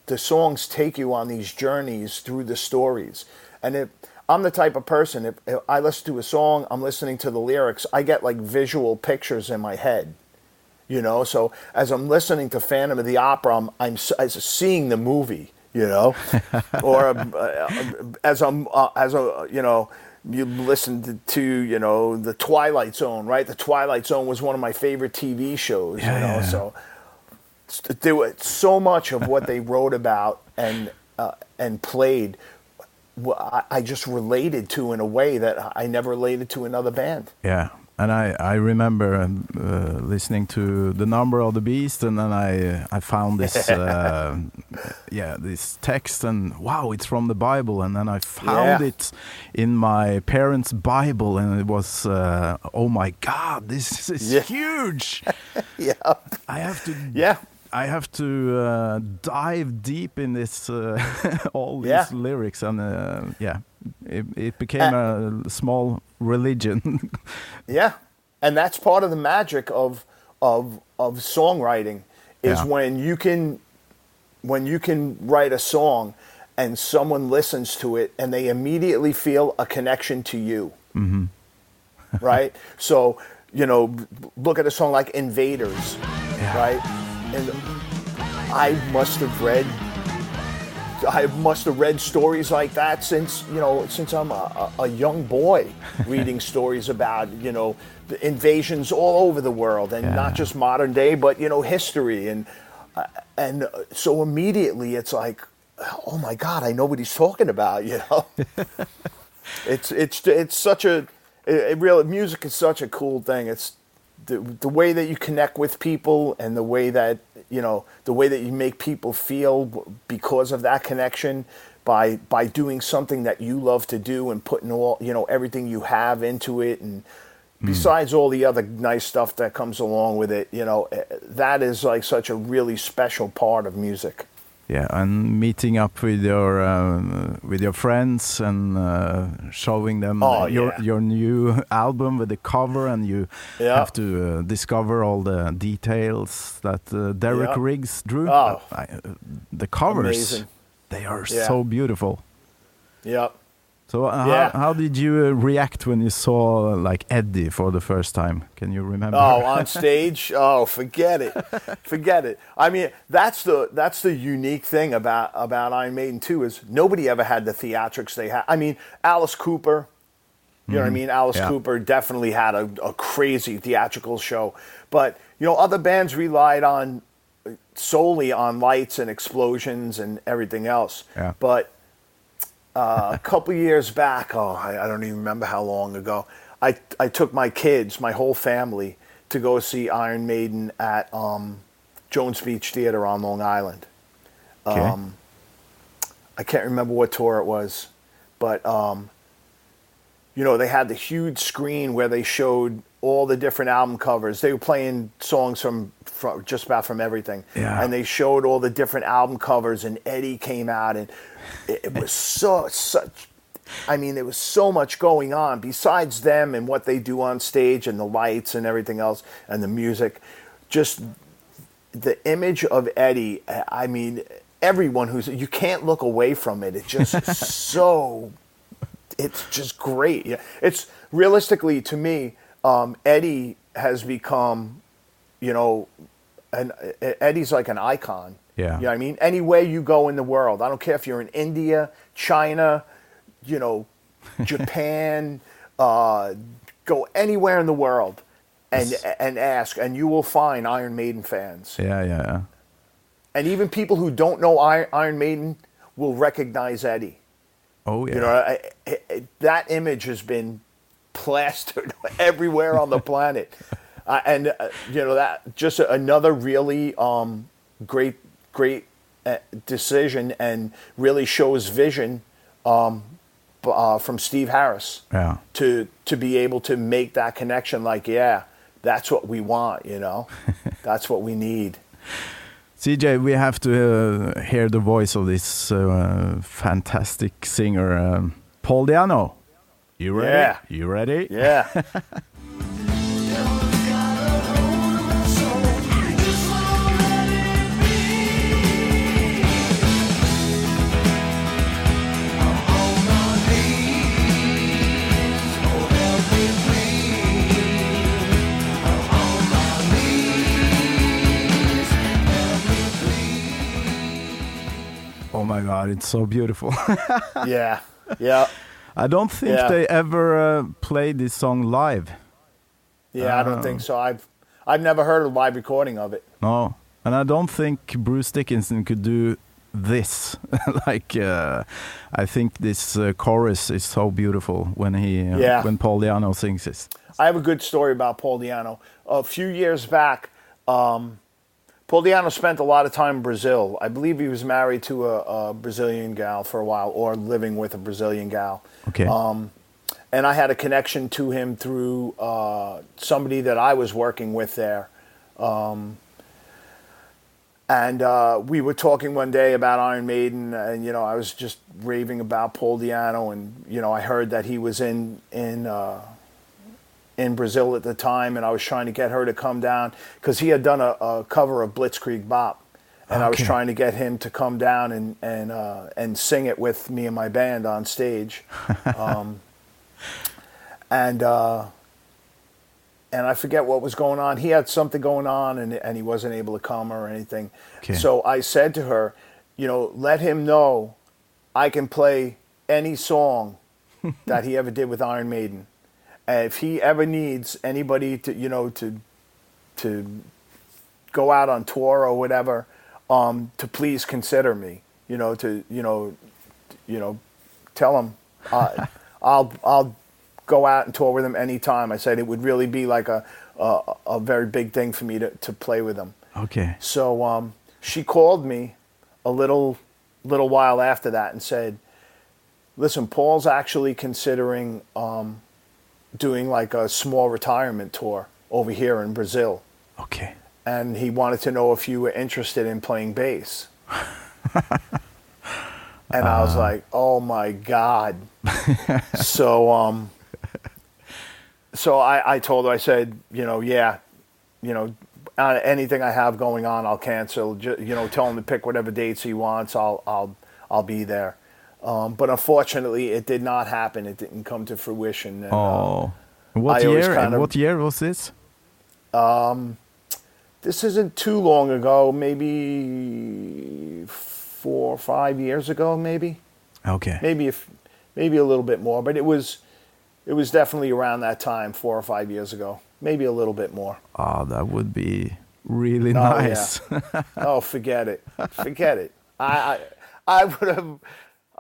The songs take you on these journeys through the stories, and if I'm the type of person, if, if I listen to a song, I'm listening to the lyrics. I get like visual pictures in my head you know so as i'm listening to phantom of the opera i'm, I'm as seeing the movie you know? Or um, uh, as i'm uh, as a you know you listened to, you know the twilight zone right? The twilight zone was one of my favorite tv shows Yeah, you know yeah, so there was so much of what they wrote about and uh, and played I- I just related to in a way that I never related to another band. Yeah, and I I remember um, uh, listening to the number of the beast, and then I I found this uh, yeah this text, and wow, it's from the Bible, and then I found Yeah. it in my parents' Bible, and it was uh, oh my God, this is Yeah. huge! Yeah. I have to Yeah. I have to uh, dive deep in this uh, all these Yeah. lyrics, and uh, yeah, it, it became a small religion. Yeah, and that's part of the magic of of of songwriting is Yeah. when you can when you can write a song and someone listens to it and they immediately feel a connection to you. Mm-hmm. right? So, you know, look at a song like Invaders, right? And I must have read I must have read stories like that since you know since I'm a, a young boy, reading stories about you know the invasions all over the world and Yeah. not just modern day, but you know history and uh, and uh, so immediately it's like, oh my God, I know what he's talking about. You know, it's it's it's such a it, it really music is such a cool thing. It's the the way that you connect with people and the way that you know the way that you make people feel because of that connection by by doing something that you love to do and putting all you know everything you have into it and besides all the other nice stuff that comes along with it you know eh, that is like such a really special part of music Yeah, and meeting up with your um, with your friends and uh, showing them Oh, your yeah. your new album with the cover, and you Yeah. have to uh, discover all the details that uh, Derek Yeah. Riggs drew. Oh. Uh, the covers, Amazing. they are Yeah. so beautiful. yep So, uh, Yeah. how, how did you uh, react when you saw uh, like Eddie for the first time? Can you remember? Oh, on stage? Oh, forget it, forget it. I mean, that's the that's the unique thing about about Iron Maiden too is nobody ever had the theatrics they had. I mean, Alice Cooper, you know what I mean? Alice Yeah. Cooper definitely had a, a crazy theatrical show, but you know, other bands relied on solely on lights and explosions and everything else. Yeah. But uh, a couple years back, oh, I, I don't even remember how long ago, I, I took my kids, my whole family, to go see Iron Maiden at um, Jones Beach Theater on Long Island. Okay. Um, I can't remember what tour it was, but um, you know they had the huge screen where they showed all the different album covers. They were playing songs from, from just about from everything, Yeah. and they showed all the different album covers. And Eddie came out, and it, it was so such. I mean, there was so much going on besides them and what they do on stage and the lights and everything else and the music. Just the image of Eddie, I mean, everyone who's you can't look away from it. It's just so it's just great. Yeah, it's realistically to me, um, Eddie has become, you know, an Eddie's like an icon. Yeah. you know I mean. Anywhere you go in the world, I don't care if you're in India, China, you know, Japan, uh, go anywhere in the world, and and ask, and you will find Iron Maiden fans. Yeah, yeah, yeah. And even people who don't know Iron, Iron Maiden will recognize Eddie. Oh, yeah. You know, I, I, I- that image has been plastered everywhere on the planet, uh, and uh, you know that just another really um, great, great uh, decision, and really shows vision um, uh, from Steve Harris Yeah. to to be able to make that connection. Like, yeah, that's what we want. You know, that's what we need. CJ, we have to uh, hear the voice of this uh, fantastic singer, um, Paul Di'Anno. You ready? Yeah. You ready? Yeah. God, it's so beautiful. yeah. Yeah. I don't think Yeah. they ever uh, played this song live. Yeah, I don't think so. I've I've never heard a live recording of it. No, and I don't think Bruce Dickinson could do this. like, uh, I think this uh, chorus is so beautiful when he, uh, Yeah. when Paul Di'Anno sings this. I have a good story about Paul Di'Anno. A few years back, um, Paul Di'Anno spent a lot of time in Brazil. I believe he was married to a, a Brazilian gal for a while, or living with a Brazilian gal. Okay. Um, and I had a connection to him through uh, somebody that I was working with there. Um, and uh, we were talking one day about Iron Maiden, and you know, I was just raving about Paul Di'Anno, and you know, I heard that he was in in uh, in Brazil at the time, and I was trying to get her to come down because he had done a, a cover of Blitzkrieg Bop, and I was trying to get him to come down and and uh, and sing it with me and my band on stage, um, and uh, and I forget what was going on. He had something going on, and and he wasn't able to come or anything. Okay. So I said to her, you know, let him know I can play any song that he ever did with Iron Maiden. And if he ever needs anybody to, you know, to to go out on tour or whatever, um, to please consider me. You know, to you know, you know, tell him uh, I'll I'll go out and tour with him anytime. I said it would really be like a a, a very big thing for me to, to play with him. Okay. So um, she called me a little little while after that and said, "Listen, Paul's actually considering um, doing like a small retirement tour over here in Brazil, Okay. and he wanted to know if you were interested in playing bass." and I was like, "Oh my god!" so um, so I, I told her, I said, you know, yeah, you know, uh, anything I have going on, I'll cancel. Ju- you know, tell him to pick whatever dates he wants. I'll I'll I'll be there. Um, but unfortunately, it did not happen. It didn't come to fruition. And, uh, Oh. What I year? kind of- What year was this? Um, this isn't too long ago. Maybe four or five years ago. Maybe Okay. maybe if maybe a little bit more. But it was it was definitely around that time, four or five years ago. Maybe a little bit more. Ah, that would be really Oh, yeah. nice. Oh, forget it. Forget it. I, I, I would have,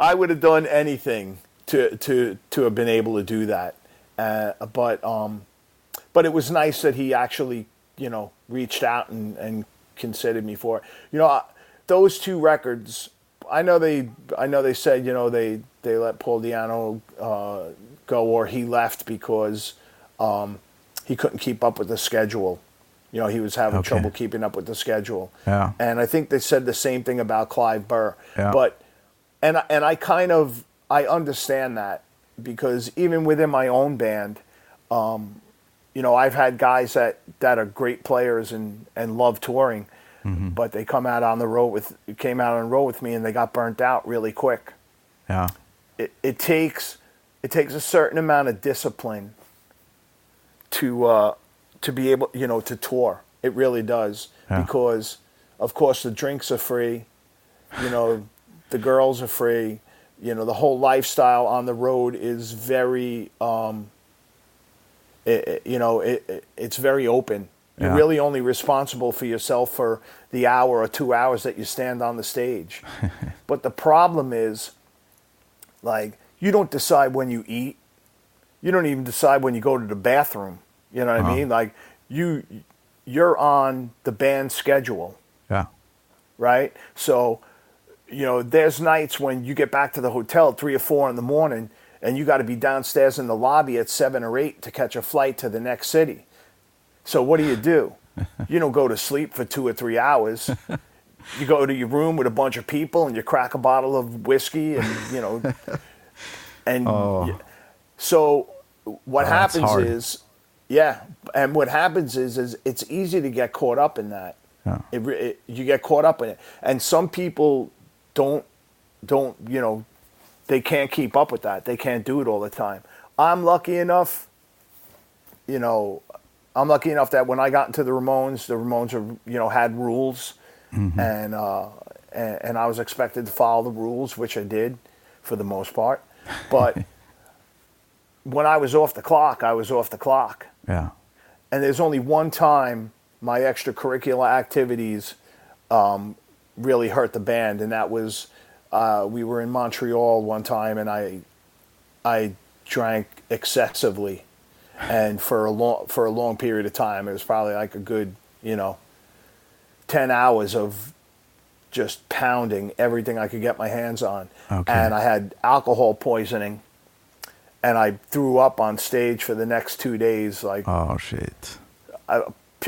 I would have done anything to to to have been able to do that. Uh, but um, but it was nice that he actually, you know, reached out and and considered me for it. You know, those two records. I know they. I know they said you know they they let Paul Di'Anno uh, go or he left because um, he couldn't keep up with the schedule. You know, he was having Okay. trouble keeping up with the schedule. Yeah. And I think they said the same thing about Clive Burr. Yeah. But and I- and I kind of I understand that because even within my own band, um, you know, I've had guys that that are great players and and love touring, Mm-hmm. but they come out on the road with came out on the road with me and they got burnt out really quick. yeah. It it takes it takes a certain amount of discipline to uh, to be able, you know, to tour. It really does Yeah. because, of course, the drinks are free. You know, the girls are free. You know, the whole lifestyle on the road is very, um, it, it- you know, it, it, it's very open. You're really only responsible for yourself for the hour or two hours that you stand on the stage. but the problem is, like, you don't decide when you eat. You don't even decide when you go to the bathroom. You know what I mean? Like, you, you're on the band schedule Yeah. right? So, you know, there's nights when you get back to the hotel at three or four in the morning, and you got to be downstairs in the lobby at seven or eight to catch a flight to the next city. So, what do you do? you don't go to sleep for two or three hours. You go to your room with a bunch of people, and you crack a bottle of whiskey, and you know, and Oh. so what Oh, happens is, yeah, and what happens is, is it's easy to get caught up in that. Yeah. It, it, you get caught up in it, and some people don't don't you know they can't keep up with that. They can't do it all the time. I'm lucky enough, you know, I'm lucky enough that when I got into the Ramones, the Ramones are you know had rules, and, uh, and and I was expected to follow the rules, which I did for the most part. But when I was off the clock, I was off the clock Yeah. and there's only one time my extracurricular activities um, really hurt the band, and that was uh, we were in Montreal one time, and I I drank excessively, and for a long for a long period of time, it was probably like a good you know ten hours of just pounding everything I could get my hands on, Okay. and I had alcohol poisoning. And I threw up on stage for the next two days, like Oh shit. I,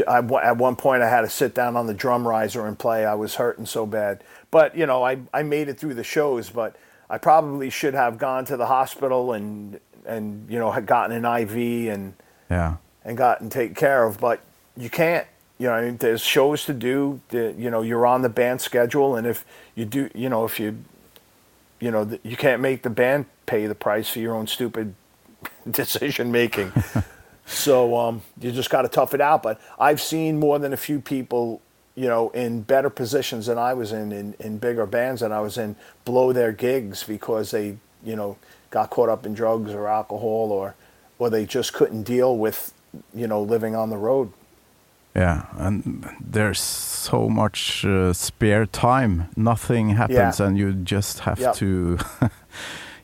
I, at one point I had to sit down on the drum riser and play. I was hurting so bad. But, you know, I, I made it through the shows, but I probably should have gone to the hospital and, and you know, had gotten an IV and, Yeah. and gotten taken care of. But you can't. you know, I mean, there's shows to do. The, you know, you're on the band schedule, and if you do, you know, if you, you know, you can't make the band pay the price for your own stupid decision making. So um, you just got to tough it out. But I've seen more than a few people, you know, in better positions than I was in, in, in bigger bands than I was in, blow their gigs because they, you know, got caught up in drugs or alcohol or, or they just couldn't deal with, you know, living on the road. Yeah, and there's so much uh, spare time. Nothing happens, Yeah. and you just have Yep. to,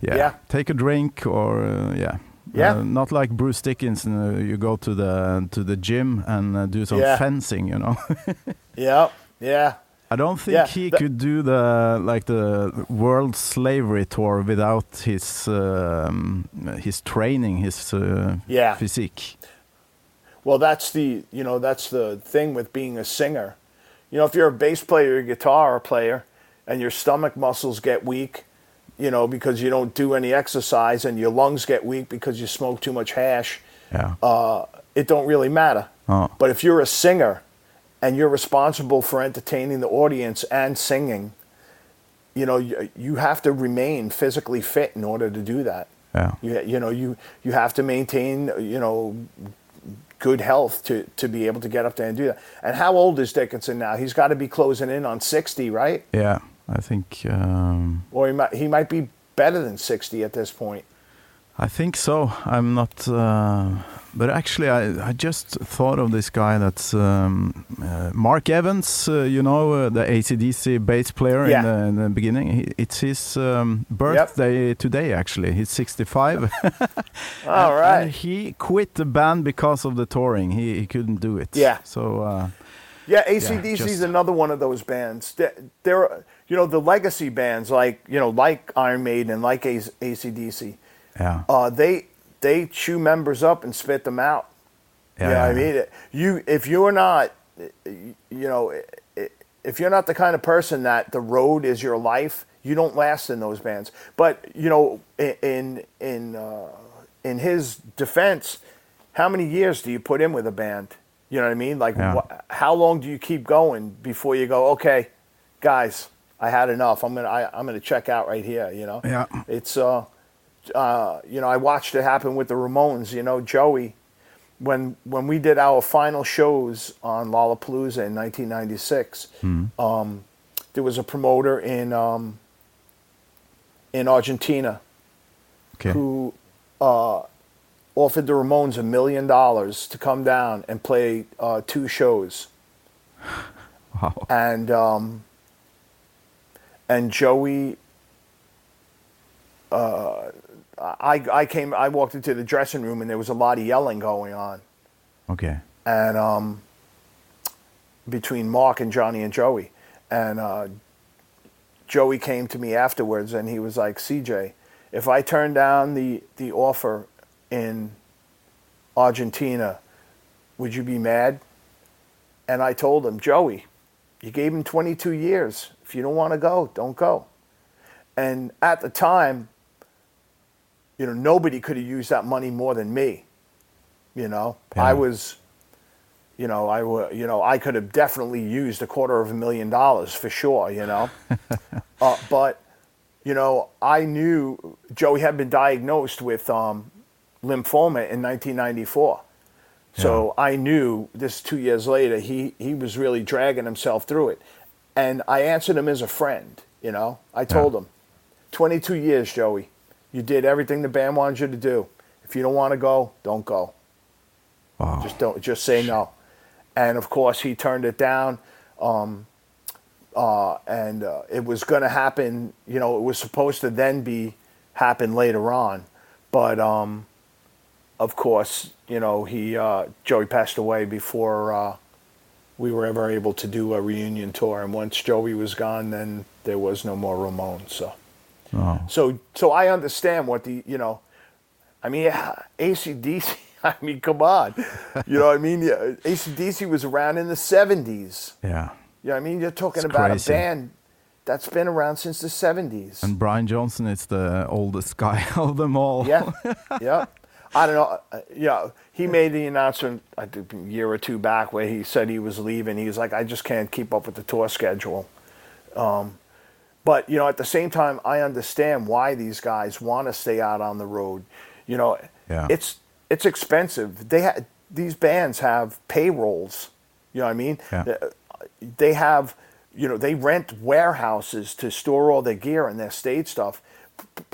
yeah, Yeah. take a drink or uh, yeah. Yeah. Uh, not like Bruce Dickinson. Uh, you go to the to the gym and uh, do some Yeah. fencing. You know. Yeah, yeah. I don't think Yeah, he that- could do the like the world slavery tour without his um, his training, his uh, Yeah. physique. Well, that's the you know that's the thing with being a singer. You know, if you're a bass player or guitar player, and your stomach muscles get weak, you know, because you don't do any exercise, and your lungs get weak because you smoke too much hash, Yeah. uh, it don't really matter. Oh. But if you're a singer, and you're responsible for entertaining the audience and singing, you know, you, you have to remain physically fit in order to do that. yeah. You, you know, you, you have to maintain, you know, good health to, to be able to get up there and do that. And how old is Dickinson now? He's got to be closing in on 60, right? Yeah. I think. Um, Or he might, he might be better than 60 at this point. I think so. I'm not. Uh, but actually, I, I just thought of this guy that's um, uh, Mark Evans. Uh, you know, uh, the ACDC bass player Yeah. in, the, in the beginning. He, it's his um, birthday today. Actually, he's 65. All And right. he quit the band because of the touring. He, he couldn't do it. Yeah. So uh, Yeah, ACDC is just- another one of those bands. They're, they're, you know, the legacy bands like, you know, like Iron Maiden and like AC- ACDC, yeah. uh, they, they chew members up and spit them out. yeah. you know I mean? You if you're not, you know, if you're not the kind of person that the road is your life, you don't last in those bands. But you know, in in uh, in his defense, how many years do you put in with a band? You know what I mean? Like, Yeah. wh- how long do you keep going before you go? Okay, guys, I had enough. I'm gonna I, I'm gonna check out right here. You know? Yeah. It's uh, uh, you know, I watched it happen with the Ramones. You know, Joey, when when we did our final shows on Lollapalooza in 1996, um, there was a promoter in um, in Argentina Okay. who uh, offered the Ramones a million dollars to come down and play uh, two shows Wow. and um, and Joey. Uh, I I came. I walked into the dressing room and there was a lot of yelling going on, Okay. and um, between Mark and Johnny and Joey, and uh, Joey came to me afterwards and he was like, "CJ, if I turn down the the offer in Argentina, would you be mad?" And I told him, Joey, you gave him 22 years. If you don't want to go, don't go. And at the time, you know, nobody could have used that money more than me. You know, Yeah. I was, you know, I wa- you know, I could have definitely used a quarter of a million dollars for sure. You know, uh, but you know, I knew Joey had been diagnosed with um, lymphoma in 1994. So I knew this two years later, he, he was really dragging himself through it. And I answered him as a friend, you know. I told him, 22 years, Joey. You did everything the band wanted you to do. If you don't want to go, don't go. Wow. Just don't. Just say no. And of course, he turned it down. Um, uh, and uh, it was going to happen. You know, it was supposed to then be happen later on, but um, of course, you know, he uh, Joey passed away before uh, we were ever able to do a reunion tour. And once Joey was gone, then there was no more Ramones. So. Wow. So, so I understand what the, you know, I mean, yeah, ACDC, I mean, come on. You know what I mean? Yeah, ACDC was around in the 70s. Yeah. You know I mean? You're talking It's about crazy. a band that's been around since the 70s. And Brian Johnson is the oldest guy of them all. yeah, yeah. I don't know. uh, Yeah, he made the announcement I think a year or two back where he said he was leaving. He was like, I just can't keep up with the tour schedule. Um, but you know, at the same time, I understand why these guys want to stay out on the road. You know, Yeah. it's it's expensive. They ha- these bands have payrolls. You know what I mean? Yeah. Uh, They have, you know, they rent warehouses to store all their gear and their stage stuff.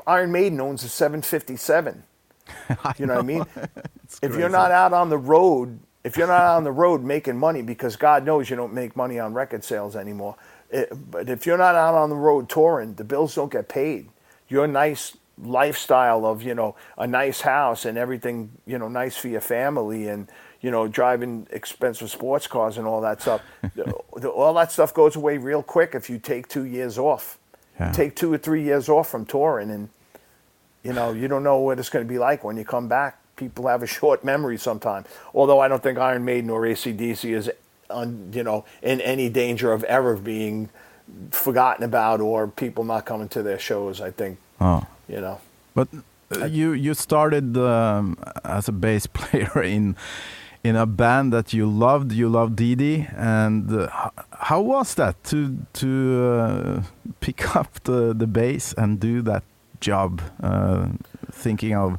Iron Maiden owns a 757. You know what I mean? If you're not out on the road, if you're not on the road making money, because God knows you don't make money on record sales anymore. It, but if you're not out on the road touring, the bills don't get paid. Your nice lifestyle of you know a nice house and everything you know nice for your family and you know driving expensive sports cars and all that stuff, the- all that stuff goes away real quick if you take two years off. Yeah. Take two or three years off from touring and you know, you don't know what it's going to be like when you come back. People have a short memory sometimes. Although I don't think Iron Maiden or ACDC is, on, you know, in any danger of ever being forgotten about or people not coming to their shows. I think, Oh. you know. But uh, you you started um, as a bass player in in a band that you loved. You loved Dee Dee, and uh, how was that to to uh, pick up the the bass and do that job? Uh, thinking of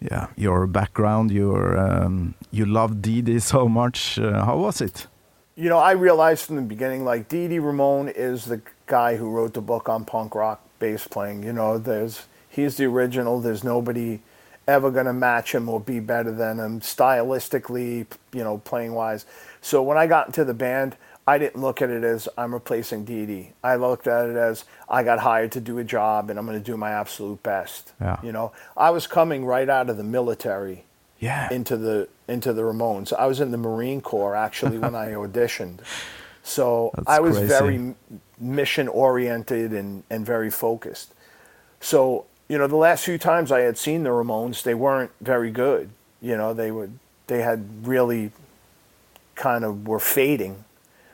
yeah your background, your um, you loved Dee Dee so much. Uh, how was it? You know, I realized from the beginning, like Dee Ramone is the guy who wrote the book on punk rock bass playing. You know, there's he's the original. There's nobody ever going to match him or be better than him stylistically, you know, playing wise. So when I got into the band, I didn't look at it as I'm replacing Dee Dee. I looked at it as I got hired to do a job and I'm going to do my absolute best. Yeah. You know, I was coming right out of the military Yeah, into the into the Ramones. I was in the Marine Corps actually when I auditioned, so That's I was crazy. very mission oriented and and very focused. So you know, the last few times I had seen the Ramones, they weren't very good. You know, they would they had really kind of were fading.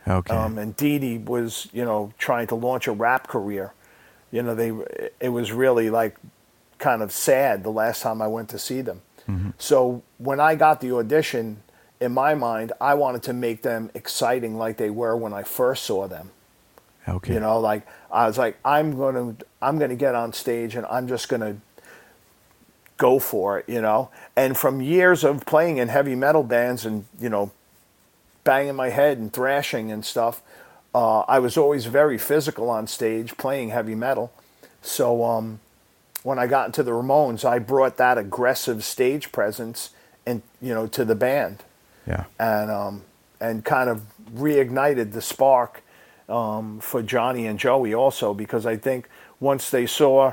Okay. Um, and Dee Dee was, you know, trying to launch a rap career. You know, they it was really like kind of sad the last time I went to see them. So when I got the audition, in my mind, I wanted to make them exciting like they were when I first saw them. okay. You know, like I was like, I'm gonna I'm gonna get on stage and I'm just gonna go for it, you know. And from years of playing in heavy metal bands and you know, banging my head and thrashing and stuff, uh, I was always very physical on stage playing heavy metal. So um, when I got into the Ramones, I brought that aggressive stage presence and you know to the band yeah. and um, and kind of reignited the spark um, for Johnny and Joey also because I think once they saw,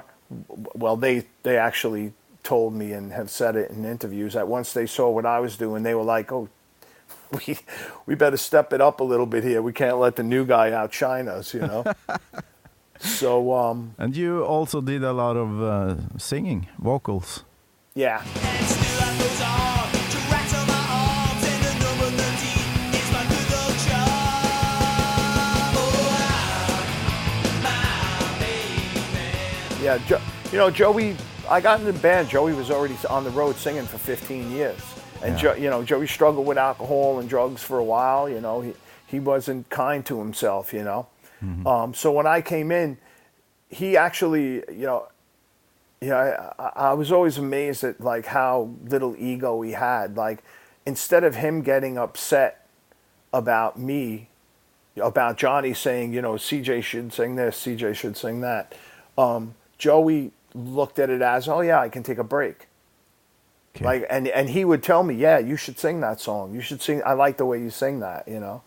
well, they they actually told me and have said it in interviews that once they saw what I was doing, they were like, oh. We, we better step it up a little bit here. We can't let the new guy outshine us, you know. so um, And you also did a lot of uh, singing, vocals. yeah, And still I goes on to rattle my arms and the number 13 is my good old job. My baby. Yeah, jo- you know, Joey. I got in the band. Joey was already on the road singing for 15 years, and Yeah. jo- you know, Joey struggled with alcohol and drugs for a while. You know, he he wasn't kind to himself. You know, um, so when I came in, he actually, you know, I, I- I was always amazed at like how little ego he had. Like, instead of him getting upset about me, about Johnny saying, you know, CJ should sing this, CJ should sing that, um, Joey looked at it as, oh yeah, I can take a break. Okay. Like, and and he would tell me, yeah, you should sing that song. You should sing. I like the way you sing that. You know.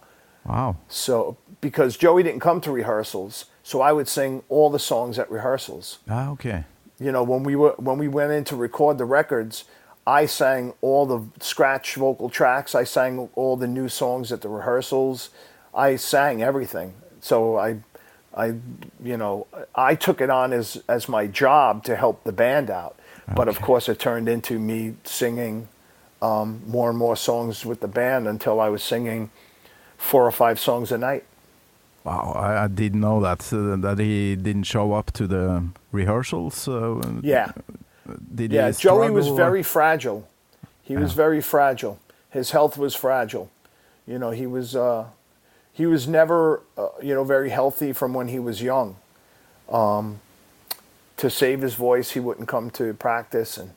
wow. So because Joey didn't come to rehearsals, so I would sing all the songs at rehearsals Ah, okay. you know when we were when we went in to record the records i sang all the scratch vocal tracks i sang all the new songs at the rehearsals i sang everything so i i you know i took it on as as my job to help the band out but of course it turned into me singing um, more and more songs with the band until i was singing four or five songs a night Wow, I, I didn't know that uh, that he didn't show up to the rehearsals. Uh, Yeah. Did Yeah, he Joey was struggle? very fragile. He was very fragile. His health was fragile. You know, he was uh, he was never uh, you know very healthy from when he was young. Um, to save his voice, he wouldn't come to practice, and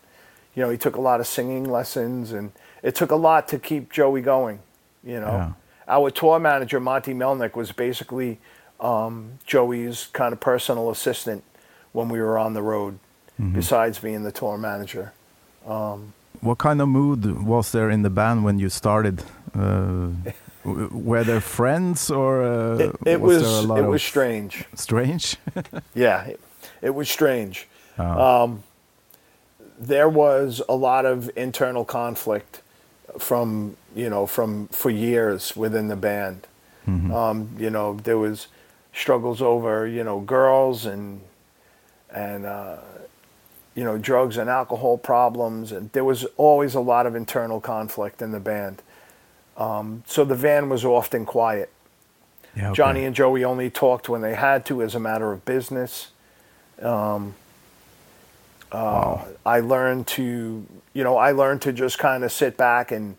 you know he took a lot of singing lessons, and it took a lot to keep Joey going. You know, Yeah. our tour manager Monte Melnick was basically um, Joey's kind of personal assistant when we were on the road. Besides being the tour manager. What kind of mood was there in the band when you started? Uh, were there friends or uh, It, it was, was, there a lot it of was strange. strange? Yeah, it, was strange. Oh. Um, there was a lot of internal conflict from you know from for years within the band. Um, you know there was struggles over you know girls and and uh, you know drugs and alcohol problems, and there was always a lot of internal conflict in the band. Um, so the van was often quiet. Yeah, okay. Johnny and Joey only talked when they had to as a matter of business. Um, uh, I learned to, you know, I learned to just kind of sit back and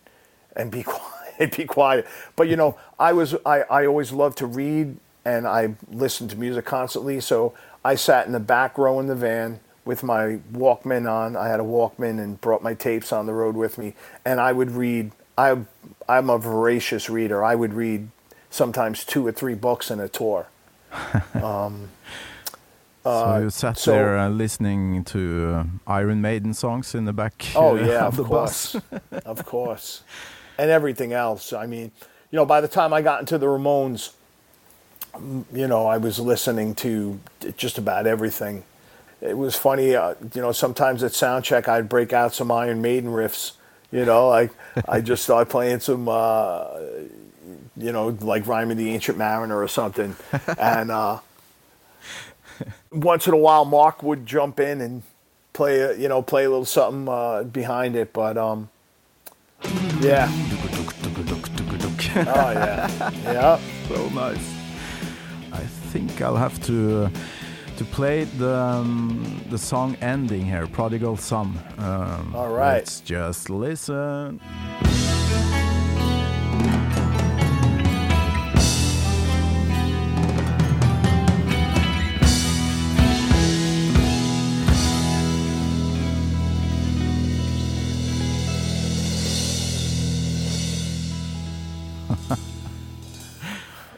and be quiet, be quiet. But you know, I was I, I always loved to read and I listened to music constantly. So I sat in the back row in the van with my Walkman on. I had a Walkman and brought my tapes on the road with me, and I would read. I I'm a voracious reader. I would read sometimes two or three books in a tour. so you sat so- there uh, listening to uh, Iron Maiden songs in the back Oh uh, yeah, of of the course, bus. of course, and everything else. I mean, you know, by the time I got into the Ramones, you know, I was listening to just about everything. It was funny, uh, you know. Sometimes at soundcheck, I'd break out some Iron Maiden riffs. You know, like I just start playing some, uh, you know, like "Rhyme of the Ancient Mariner" or something, and uh, once in a while, Mark would jump in and play, a, you know, play a little something uh, behind it. But um, yeah, oh yeah, yeah. so nice. I think I'll have to uh, to play the um, the song ending here, "Prodigal Son." Um, All right. Let's just listen.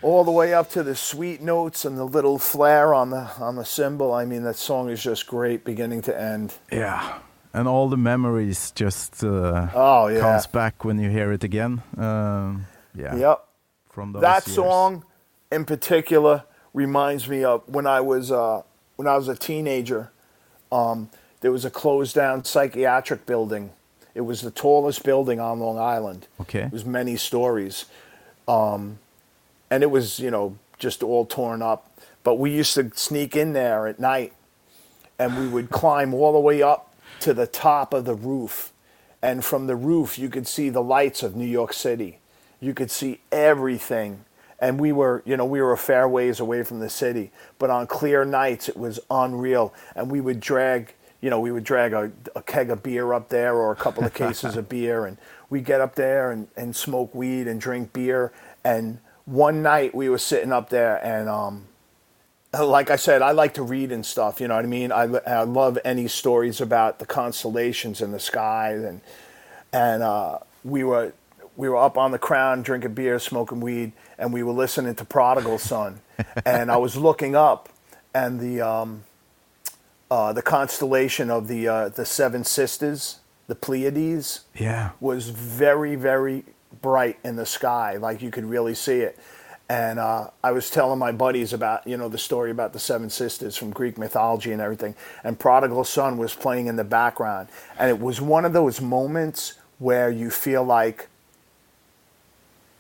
All the way up to the sweet notes and the little flare on the on the cymbal. I mean, that song is just great, beginning to end. Yeah, and all the memories just uh, Oh yeah, comes back when you hear it again. Um, yeah, yep. from those That years. song, in particular, reminds me of when I was uh, when I was a teenager. Um, there was a closed down psychiatric building. It was the tallest building on Long Island. Okay. It was many stories. Um, and it was, you know, just all torn up. But we used to sneak in there at night and we would climb all the way up to the top of the roof. And from the roof, you could see the lights of New York City. You could see everything. And we were, you know, we were a fair ways away from the city. But on clear nights, it was unreal. And we would drag, you know, we would drag a, a keg of beer up there or a couple of cases of beer. And we'd get up there and, and smoke weed and drink beer. And one night we were sitting up there and, um, like I said, I like to read and stuff. You know what I mean? I, I love any stories about the constellations in the sky, and and uh, we were we were up on the crown drinking beer, smoking weed, and we were listening to Prodigal Son, and I was looking up, and the um, uh, the constellation of the uh, the seven sisters, the Pleiades, Yeah, was very, very bright in the sky. Like you could really see it. And uh, I was telling my buddies about, you know, the story about the seven sisters from Greek mythology and everything. And Prodigal Son was playing in the background. And it was one of those moments where you feel like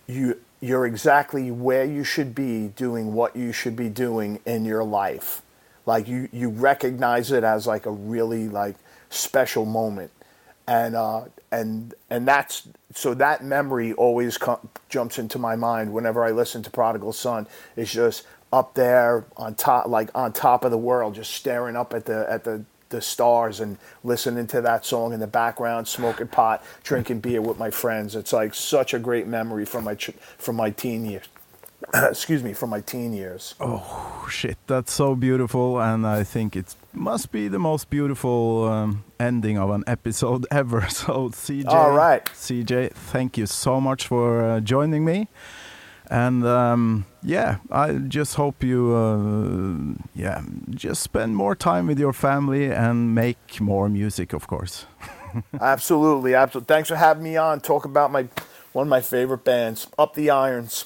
you you're exactly where you should be doing what you should be doing in your life. Like you you recognize it as like a really like special moment. And uh and and that's so that memory always com- jumps into my mind whenever I listen to Prodigal Son. It's just up there on top like on top of the world just staring up at the at the the stars and listening to that song in the background, smoking pot, drinking beer with my friends. It's like such a great memory from my ch- from my teen years. Excuse me, from my teen years. Oh shit, that's so beautiful, and I think it must be the most beautiful um, ending of an episode ever. So, CJ, All right. CJ, thank you so much for uh, joining me, and um, yeah, I just hope you, uh, yeah, just spend more time with your family and make more music, of course. Absolutely, absolutely. Thanks for having me on. Talk about my one of my favorite bands, Up the Irons.